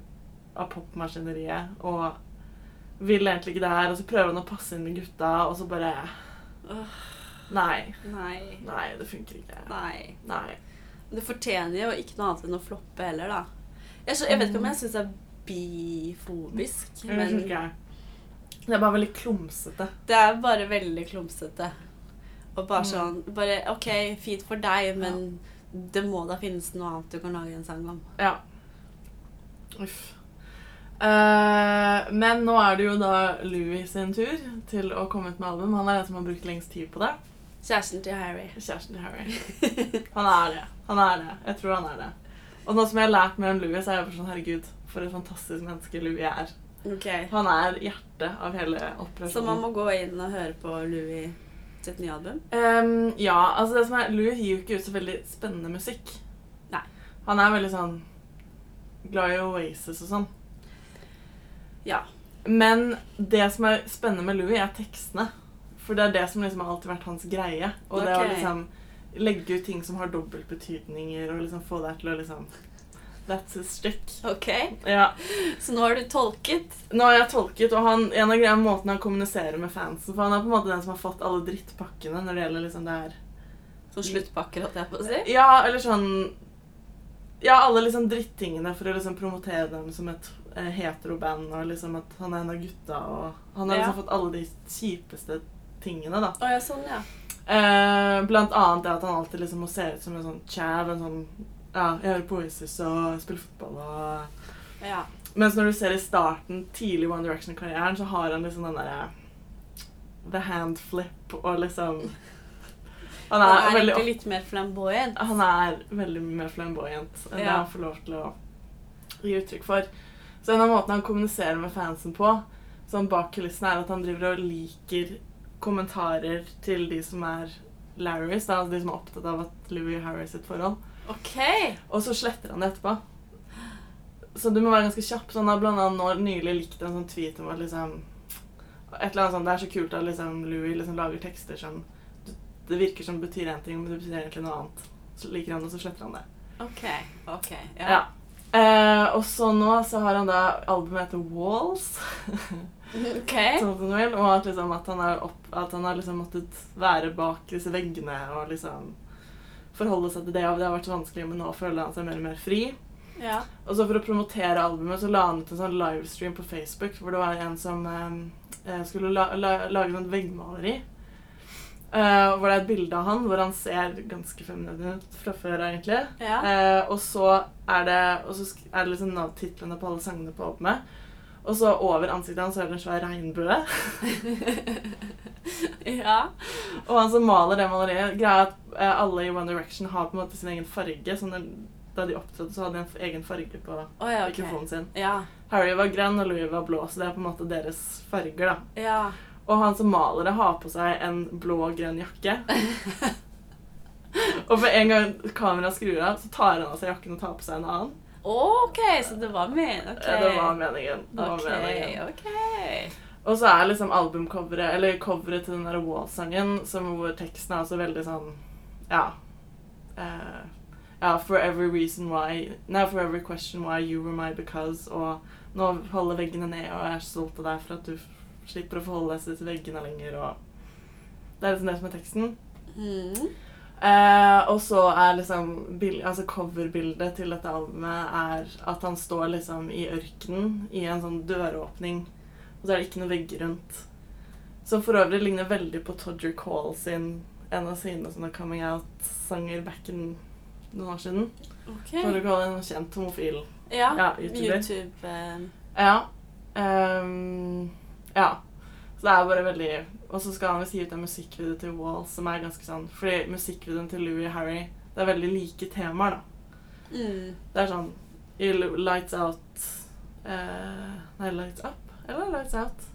av popmaskineriet og vil egentlig ikke det her, og så prøver han å passe inn med gutta, og så bare Nei. Nei. Nei, det funker ikke. Nei. Nei. Det fortjener jo ikke noe annet enn å floppe heller, da. Jeg, jeg vet ikke om jeg syns det er bifobisk, skjønner men. Det er bare veldig klumsete. det er bare veldig klumsete. Og bare Mm. sånn bare, OK, fint for deg, men det må da finnes noe annet du kan lage en sang om. Ja. Uff. Uh, men nå er det jo da Louis sin tur til å komme ut med album. Han er den som har brukt lengst tid på det. Kjæresten til Harry. Kjæresten til Harry. Han er det. Han er det. Jeg tror han er det. Og nå som jeg har lært mer om Louis, så er jeg bare sånn Herregud, for et fantastisk menneske Louis er. Ok. Han er hjertet av hele Så man må gå inn og høre på Louis sitt nye album? Um, ja, altså det som er Louis gir jo ikke ut så veldig spennende musikk. Nei. Han er veldig sånn glad i Oasis og sånn. Ja. Men det som er spennende med Louis, er tekstene. For det er det som liksom har alltid vært hans greie. Og det å liksom legge ut ting som har dobbeltbetydninger, og liksom få deg til å liksom That's his stick. Ok. Ja. Så nå har du tolket. Nå har jeg tolket, og han, en av greia måten han kommuniserer med fansen For han er på en måte den som har fått alle drittpakkene når det gjelder liksom det her Så sluttpakker, holdt jeg på å si. Ja, eller sånn Ja, alle liksom drittingene for å liksom promotere dem som et eh, heteroband, og liksom at han er en av gutta, og Han har Ja. liksom fått alle de kjipeste tingene, da. Oh, ja, sånn, ja. Eh, blant annet det at han alltid liksom må se ut som en sånn chav, en sånn Ja, jeg hører på Oasis og spiller fotball og Ja. Mens når du ser i starten, tidlig One Direction-karrieren, så har han liksom den derre The hand flip og liksom Han Han er, er veldig egentlig litt mer flamboyant. han er veldig mye mer flamboyant enn det Ja. han får lov til å gi uttrykk for. Så en av måtene han kommuniserer med fansen på, sånn bak kulissene, er at han driver og liker kommentarer til de som er Larrys, altså de som er opptatt av at Louis Harry sitt forhold. OK. Og så sletter han det etterpå. Så du må være ganske kjapp. Så han har blant annet nylig likt en sånn tweet om at liksom Et eller annet sånt, Det er så kult at liksom Louis liksom lager tekster som Det virker som det betyr én ting, men det betyr egentlig noe annet. Så liker han det, så sletter han det. OK. ok. Ja. Ja. Eh, og så nå så har han da albumet heter Walls. OK. sånn som og at, liksom, at han, har opp, at han har liksom måttet være bak disse veggene og liksom forholde seg til det. Og det har vært så vanskelig, men nå føler han seg mer og mer fri. Ja. Og så for å promotere albumet så la han ut en sånn livestream på Facebook hvor det var en som eh, skulle la, la, lage et veggmaleri. Uh, hvor det er et bilde av han hvor han ser ganske feminin ut fra før, egentlig. Ja. Uh, og så er det, og så er det liksom titlene på alle sangene på albumet. Og så over ansiktet hans er det en svær regnbue. ja. Og han som maler det maleriet Greia at eh, alle i One Direction har på en måte sin egen farge. Sånn at da de opptrådte, så hadde de en egen farge på oh, ja, OK. mikrofonen sin. Ja. Harry var grønn, og Louis var blå, så det er på en måte deres farger. da. Ja. Og han som maler det, har på seg en blå og grønn jakke. og for en gang kameraet skrur av, så tar han av seg jakken og tar på seg en annen. OK, så det var meningen. OK. Ja, Det var meningen. Det var okay, meningen. ok. Og så er liksom albumcoveret, eller coveret til den der Wall-sangen, hvor teksten er også veldig sånn Ja. Uh, ja, for every reason why Nei, for every question why you were my because, og nå holder veggene ned, og jeg er stolt av deg for at du slipper å forholde deg til veggene lenger, og Det er liksom det som er teksten. Mm. Eh, og så er liksom altså coverbildet til dette albumet er at han står liksom i ørkenen i en sånn døråpning, og så er det ikke noe vegger rundt. Som for øvrig ligner veldig på Todger Call sin en av sine sånne coming out-sanger back in noen år siden. Okay. Todger Call er en kjent homofil Ja. ja, YouTuber. YouTube uh... Ja. Um, ja. Så det er bare veldig Og så skal han visst gi ut en musikkvideo til Wall som er ganske sånn Fordi musikkvideoen til Louie Harry Det er veldig like temaer, da. mm. Det er sånn i Lights Out eh, Nei, Lights Up? Eller Lights Out?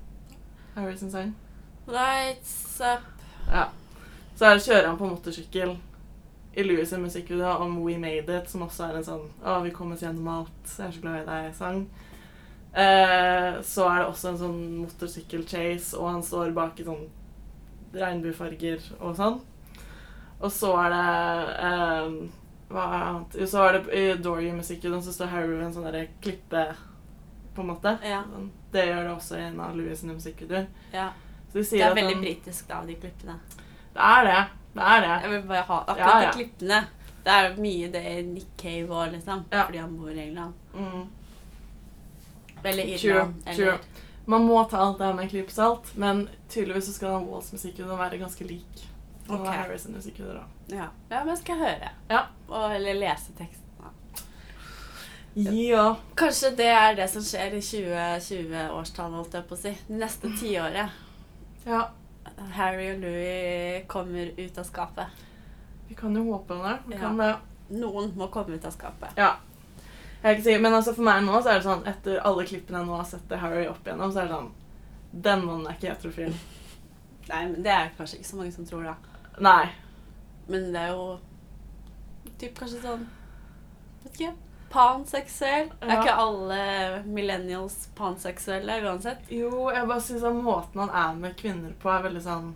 Harry sin sang. Lights up. Ja. Så her kjører han på motorsykkel i Louis sin musikkvideo om We Made It, som også er en sånn Å, vi kom oss gjennom alt, jeg er så glad i deg-sang. Eh, så er det også en sånn motorsykkel-chase, og han står bak i sånn regnbuefarger og sånn. Og så er det eh, Hva er annet? Jo, Så er det i Dory-musikken så står Harry ved en sånn derre klippe, på en måte. Ja. Det gjør det også i en av Louis sine musikkvideoer. ja. Så de Det er veldig han, britisk, da, de klippene. Det er det. Det er det. Jeg vil bare ha akkurat Ja, de klippene. Det er mye det Nick Cave og liksom. Fordi han bor i England. Mm. Eller Irland. true. Eller Man må ta alt det her med en klype salt, men tydeligvis så skal den Walls musikkvideo være ganske lik. Og Harris musikkvideo, da. Ja. ja, men skal høre. Ja. Og, eller lese teksten. Ja. Kanskje det er det som skjer i 2020-årstallet, holdt jeg på å si. Det neste tiåret. ja. Harry og Louis kommer ut av skapet. Vi kan jo håpe det. Ja. det. Noen må komme ut av skapet. Ja. Jeg er ikke sikker, men altså for meg nå så er det sånn, etter alle klippene jeg nå har sett til Harry opp igjennom, så er det sånn Den mannen er ikke heterofil. Nei, men Det er kanskje ikke så mange som tror, da. Nei. Men det er jo typ kanskje sånn Vet ikke. Panseksuell. Er ikke alle millennials panseksuelle uansett? Jo, jeg bare syns at måten han er med kvinner på, er veldig sånn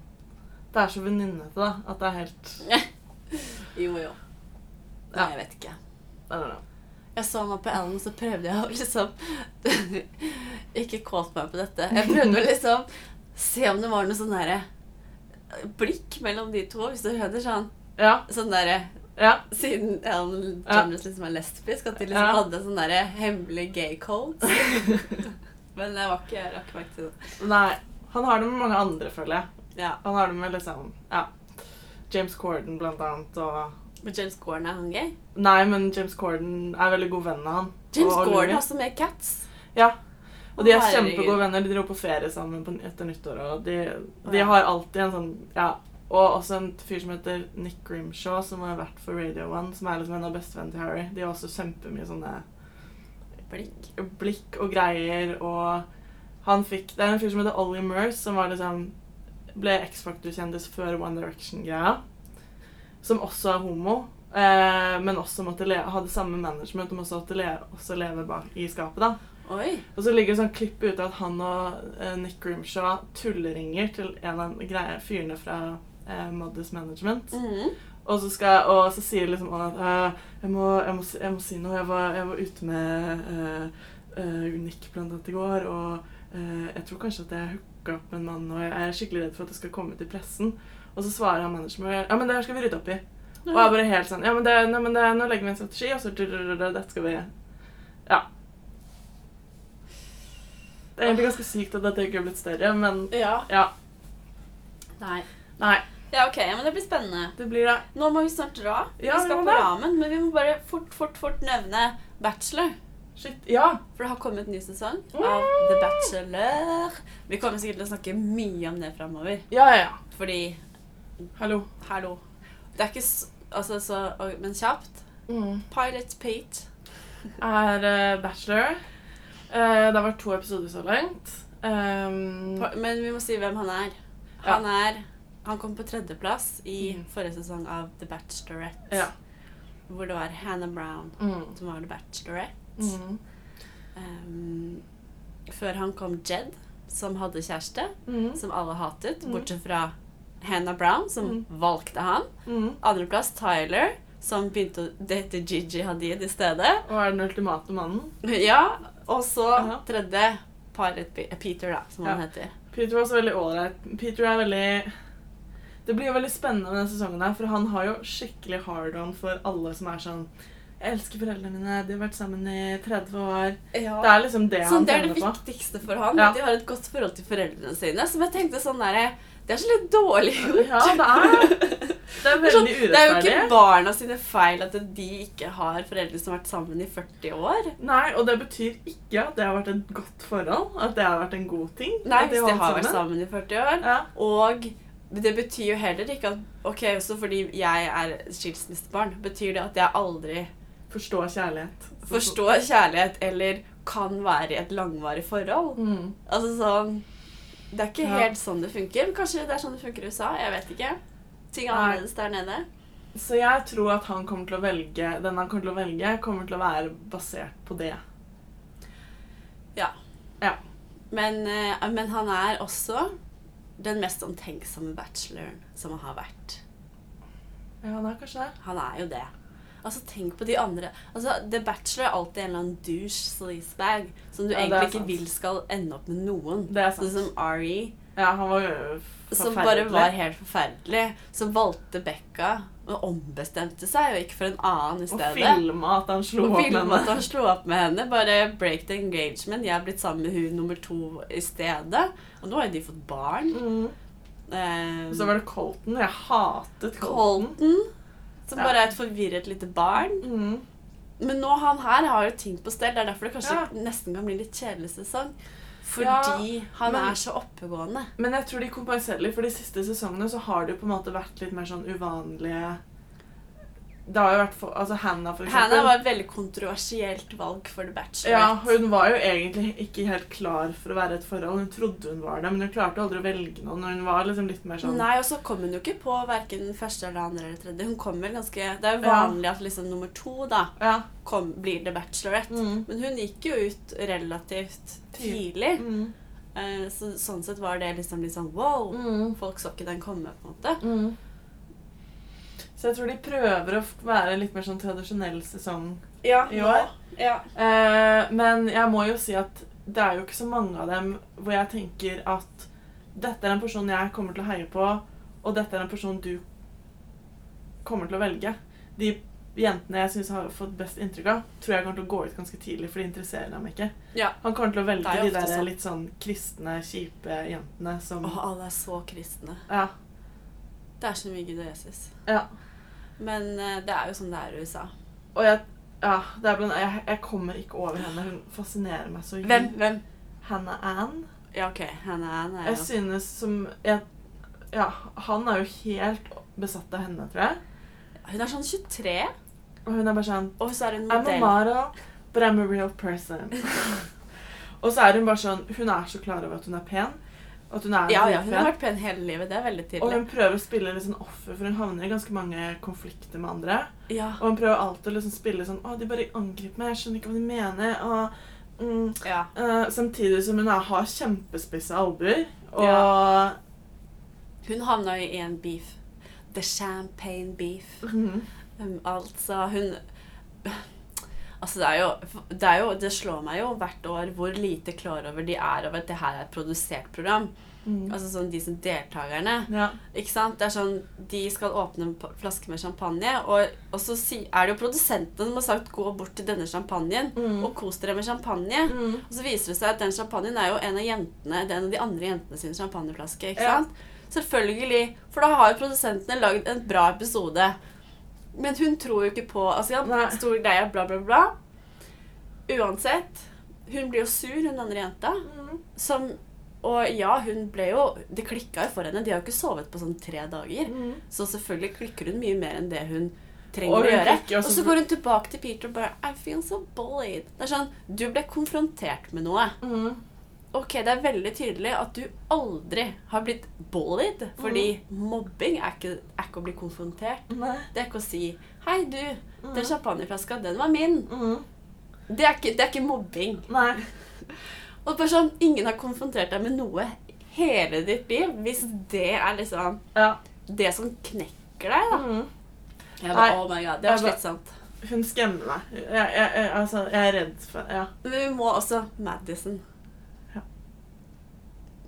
Det er så venninnete, da. At det er helt Jo, jo. Nei, Ja. jeg vet ikke. I don't know. Jeg så meg på Ellen, så prøvde jeg å liksom Ikke kåt meg på dette. Jeg prøvde å liksom se om det var noe sånn derre blikk mellom de to, hvis du hører sånn. Ja. Sånn derre Ja. Siden Ellen Ja. Liksom er lesbisk, at de liksom Ja. hadde sånn derre hemmelig gay code. Men jeg var ikke jeg rakk meg til det. Nei. Han har det med mange andre, føler jeg. Ja. Han har det med liksom Ja. James Corden, blant annet, og Men James Corden er han gay? Nei, men James Corden er veldig god venn av han. James Og Gordon Olivia. er også med Cats. Ja. Og de er kjempegode venner. De dro på ferie sammen på, etter nyttår. Og de, de ja. har alltid en sånn Ja. Og også en fyr som heter Nick Grimshaw, som har vært for Radio One, som er liksom en av bestevennene til Harry. De har også kjempemye sånne Blikk. blikk og greier, og han fikk Det er en fyr som heter Ollie Murs, som var liksom ble X-Factor-kjendis før One Direction-greia. Som også er homo, eh, men også måtte hadde samme management og måtte også, le også leve bak i skapet. da. Oi. Og så ligger det sånn klipp ute at han og eh, Nick Grimshaw tulleringer til en av greie, fyrene fra eh, Modest Management. Mhm. Og så, skal, og så sier liksom han at «Øh, jeg, må, jeg, må, jeg må si noe. Jeg var, jeg var ute med øh, øh, Nick blant annet i går, og jeg tror kanskje at jeg hooka opp med en mann, og jeg er skikkelig redd for at det skal komme til pressen. Og så svarer han manageren ja, men det her skal vi rydde opp i. Og jeg bare helt sånn Ja, men, det, nei, men det, nå legger vi en strategi, og så dette skal vi Ja. Det er egentlig ganske sykt at dette ikke er blitt større, men Ja. ja. Nei. Nei, Ja, OK, men det blir spennende. det blir det. Nå må vi snart dra. Ja, vi skal på ramen, men vi må bare fort, fort, fort nevne Bachelor. Shit. Ja. For det har kommet en ny sesong Mm. av The Bachelor. Vi kommer sikkert til å snakke mye om det framover. Ja, ja, ja. Fordi Hallo. Hallo. Det er ikke Altså, så Men kjapt. Mm. Pilot Pete. er eh, Bachelor. Eh, det har vært to episoder så langt. Um, Men vi må si hvem han er. Ja. Han er Han kom på tredjeplass i Mm. forrige sesong av The Bachelorette. ja. Hvor det var Hannah Brown Mm. som var The Bachelorette. Mm. Um, før han kom Jed, som hadde kjæreste, Mm. som alle hatet, Mm. bortsett fra Hannah Brown, som Mm. valgte han. Mm. Andreplass Tyler, som begynte å date Gigi Hadid i stedet. Og er den ultimate mannen. Ja, og så Aha. tredje paret Peter, da, som han heter. Peter var også veldig ålreit. Peter er veldig Det blir jo veldig spennende med denne sesongen, her, for han har jo skikkelig hard-on for alle som er sånn Jeg elsker foreldrene mine, de har vært sammen i 30 år. Det er liksom det Så han det er det viktigste for han, Ja. at de har et godt forhold til foreldrene sine. Som jeg tenkte sånn derre Det er så litt dårlig gjort. Ja, det er Det er veldig er sånn, det er jo ikke barna sine feil at de ikke har foreldre som har vært sammen i 40 år. Nei, og det betyr ikke at det har vært et godt forhold. At det har vært en god ting. Nei, hvis de har vært sammen i 40 år. Ja. Og det betyr jo heller ikke at Ok, også fordi jeg er skilsmissebarn, betyr det at jeg aldri Forstår kjærlighet. forstår kjærlighet eller kan være i et langvarig forhold? Mm. Altså sånn Det er ikke Ja. helt sånn det funker. Kanskje det er sånn det funker i USA. Jeg vet ikke. Ting er annerledes der nede. Så jeg tror at han kommer til å velge den han kommer til å velge, kommer til å være basert på det. Men, eh, men han er også den mest omtenksomme bacheloren som har vært. Ja, han er kanskje det. Han er jo det. Altså, tenk på de andre. Altså, The Bachelor er alltid en eller annen douche sleazebag som du Ja, egentlig ikke sant. vil skal ende opp med noen. Det er sant. Sånn som Ari, Ja, han var forferdelig. som bare var helt forferdelig. Som valgte Becca og ombestemte seg og gikk for en annen i stedet. Og filma at han slo Og opp med filmet at han slo opp med henne. Bare break the engagement. Jeg er blitt sammen med hun nummer to i stedet. Og nå har jo de fått barn. Mm. Um, Og så var det Colton. Jeg hatet Colton. Colton, som Ja. bare er et forvirret lite barn. Mm. Men nå han her har jo ting på stell. Det er derfor det kanskje Ja. nesten kan bli litt kjedelig sesong. Ja, Fordi han men- er så oppegående. Men jeg tror de kompenserer litt, for de siste sesongene så har det jo på en måte vært litt mer sånn uvanlige Det har jo vært for, Altså Hannah, for eksempel. Hannah var et veldig kontroversielt valg for The Bachelor. Ja, hun var jo egentlig ikke helt klar for å være i et forhold. Hun trodde hun var det, men hun klarte aldri å velge noen. Hun var liksom litt mer sånn Nei, og så kom hun jo ikke på hverken første eller andre eller tredje. Hun kom vel ganske Det er jo Ja. vanlig at liksom nummer to da Ja. kom, blir The Bachelorette. Mm. Men hun gikk jo ut relativt tidlig. Mm. Eh, Så, sånn sett var det liksom litt sånn wow. Mm. Folk så ikke den komme, på en måte. Så jeg tror de prøver å være litt mer sånn tradisjonell sesong. Ja, I år? Ja. Eh, men jeg må jo si at det er jo ikke så mange av dem hvor jeg tenker at dette er en person jeg kommer til å heie på, og dette er en person du kommer til å velge. De jentene jeg syns har fått best inntrykk av, tror jeg kommer til å gå ut ganske tidlig, for de interesserer dem ikke. Ja. Han kommer til å velge de der sånn. litt sånn kristne, kjipe jentene som Åh, alle er så kristne. Ja. Det er så mye Gud og Jesus. ja. Men eh, det er jo sånn det er i USA. Og jeg Ja, det blant, jeg, jeg kommer ikke over henne. Hun fascinerer meg så Hvem? Hvem? Hannah Ann. Ja, OK. Henne er jo Jeg synes som jeg, Ja, han er jo helt besatt av henne, tror jeg. Hun er sånn 23, Og hun er bare sånn og så er hun I'm a mara, model, but I'm a real person. og så er hun bare sånn Hun er så klar over at hun er pen. At hun er Ja, ja, hun har vært pen hele livet. Det er veldig tydelig. Og hun prøver å spille litt sånn offer, for hun havner i ganske mange konflikter med andre. Ja. Og hun prøver alltid å liksom spille sånn Å, de bare angriper meg, jeg skjønner ikke hva de mener. Og, mm, ja. uh, samtidig som hun er, har kjempespisse albuer. Og Hun havna i en beef. The champagne beef. Mhm. Um, altså, hun Altså, det er, jo, det er jo Det slår meg jo hvert år hvor lite klar over de er over at det her er et produsert program. Mm. Altså sånn de som deltakerne. Ja. Ikke sant? Det er sånn, De skal åpne en flaske med champagne, og, og så si, er det jo produsentene som har sagt 'gå bort til denne champagnen' Mm. og kos dere med champagne. Mm. Og så viser det seg at den champagnen er jo en av jentene, det er en av de andre jentene sin champagneflaske. ikke Ja. Selvfølgelig. For da har jo produsentene lagd en bra episode. Men hun tror jo ikke på altså. Stor greie, bla, bla, bla. Uansett. Hun blir jo sur, hun andre jenta. Mm. Som Og ja, hun ble jo Det klikka jo for henne. De har jo ikke sovet på sånn tre dager. Mm. Så selvfølgelig klikker hun mye mer enn det hun trenger hun å gjøre. Og så går hun tilbake til Peter og bare I feel so bullied. Det er sånn Du ble konfrontert med noe. Mm. Ok, det er veldig tydelig at du aldri har blitt bullied. Fordi mobbing er ikke, er ikke å bli konfrontert. Nei. Det er ikke å si Hei, du. Mm. Den champagneflaska, den var min. Mm. Det er ikke, det er ikke mobbing. Nei. Og bare sånn, Ingen har konfrontert deg med noe hele ditt liv. Hvis det er liksom Ja. det som knekker deg, da. Mm. Jeg bare, oh my god, Det var slitsomt. Hun skremmer meg. Jeg, jeg, jeg, altså, jeg er redd for Ja. Men vi må også Madison.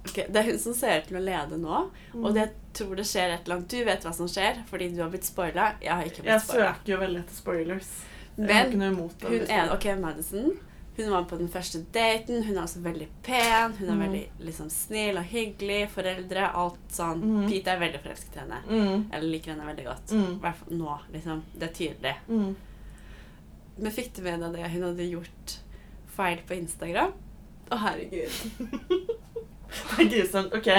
Ja. Ok, Det er hun som ser ut til å lede nå. Mm. Og det tror det skjer et eller annet. Du vet hva som skjer, fordi du har blitt spoila. Jeg har ikke Jeg blitt spoila. søker jo veldig etter spoilers. Jeg ikke Men noe imot det. hun er, ok, Madison Hun var på den første daten. Hun er også veldig pen. Hun er Mm. veldig liksom, snill og hyggelig. Foreldre. Alt sånn. Mm. Pete er veldig forelsket i henne. Mm. Eller liker henne veldig godt. I Mm. hvert fall nå. liksom. Det er tydelig. Mm. Men fikk du med deg det hun hadde gjort feil på Instagram? Å, herregud. Det er grusomt. Ok.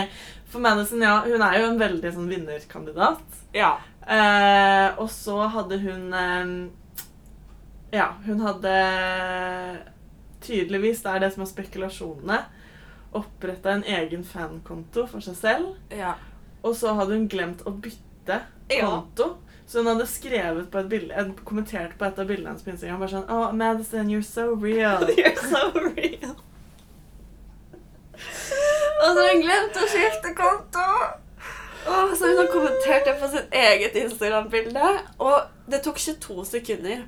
For Madison, ja, hun er jo en veldig sånn vinnerkandidat. Ja. Eh, og så hadde hun eh, Ja, hun hadde Tydeligvis, det er det som er spekulasjonene, oppretta en egen fankonto for seg selv. ja. Og så hadde hun glemt å bytte Ja. konto. Så hun hadde skrevet på et bilde, kommentert på et av bildene hennes på Instagram bare sånn Oh, Madison, you're so real. You're so real. Og så har hun glemt å skifte konto! Og så hun har kommentert det på sitt eget Instagram-bilde. Og det tok 22 sekunder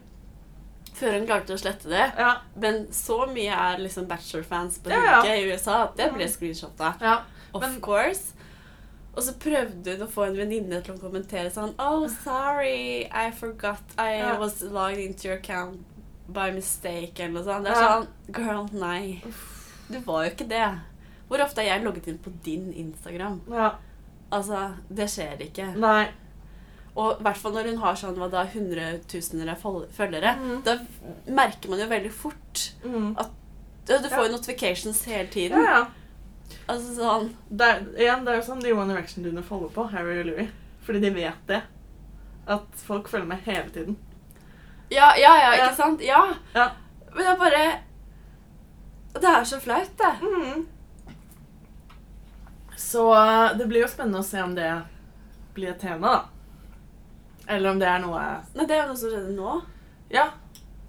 før hun klarte å slette det. Ja. Men så mye er liksom Bachelor-fans på Ja, ja. I USA at det ble screenshotta. ja. Of Men- course. Og så prøvde hun å få en venninne til å kommentere sånn Oh, sorry, I forgot I Ja. was logged into your account by mistake, eller noe sånt. Det er sånn Girl, nei. Du var jo ikke det. Hvor ofte er jeg logget inn på din Instagram? ja. Altså, det skjer ikke. Nei. Og i hvert fall når hun har sånn, hva da, hundretusener av følgere. mm. Da merker man jo veldig fort Mm. Du du får Ja. jo notifications hele tiden. ja. ja. Altså sånn Det er, igjen, det er jo sånn de One Direction-duene follower på, Harry og Louis. Fordi de vet det. At folk følger med hele tiden. Ja, ja, ja, Ja. ikke sant? Ja. Ja. Men det er bare Det er så flaut, det. Mm. Så eh, det blir jo spennende å se om det blir et tema, da. Eller om det er noe Nei, det er jo noe som skjedde nå. Ja,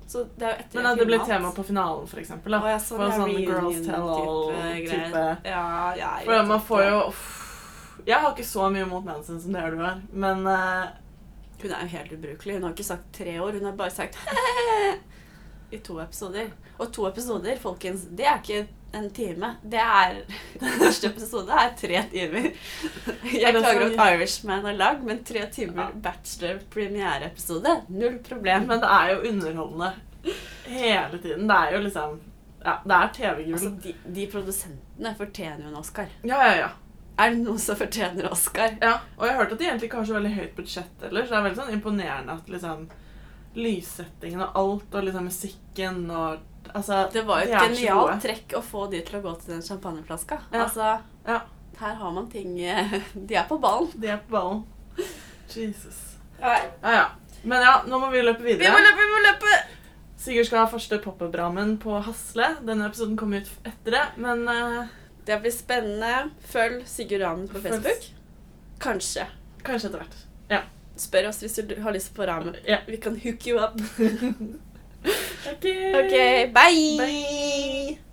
Så det er jo etter men at det blir tema på finalen, for eksempel. Da. Å, jeg, For ja, sånn Girls Tell type All-type. Ja, ja, jeg For man får jo uff, Jeg har ikke så mye mot Manson som det du har, men uh, Hun er jo helt ubrukelig. Hun har ikke sagt tre år, hun har bare sagt i to episoder. Og to episoder, folkens, det er ikke en time. Det er Den første episode er tre timer. Jeg klager at Irishman er lag, men tre timer bachelor premiereepisode, null problem. Men det er jo underholdende hele tiden. Det er jo liksom Ja, det er TV-gull. Altså, de, de produsentene fortjener jo en Oscar. ja, ja, ja. Er det noen som fortjener Oscar? Ja, og jeg har hørt at de egentlig ikke har så veldig høyt budsjett heller, så det er veldig sånn imponerende at liksom lyssettingen og alt, og liksom musikken og Altså, Det var jo et genialt trekk å få de til å gå til den champagneflaska. Ja. Altså, Ja. her har man ting eh, De er på ballen. De er på ballen. Jesus. Ja, ja. Men ja, nå må vi løpe videre. Vi må løpe, vi må løpe! Sigurd skal ha første pop-up-ramen på Hasle. Denne episoden kommer ut etter det, men uh, Det blir spennende. Følg Sigurd Ramen på Facebook. Kanskje. kanskje etter hvert. Spør oss hvis du har lyst på ramen. Ja. Vi kan hook you up. okay. Okay bye. Bye.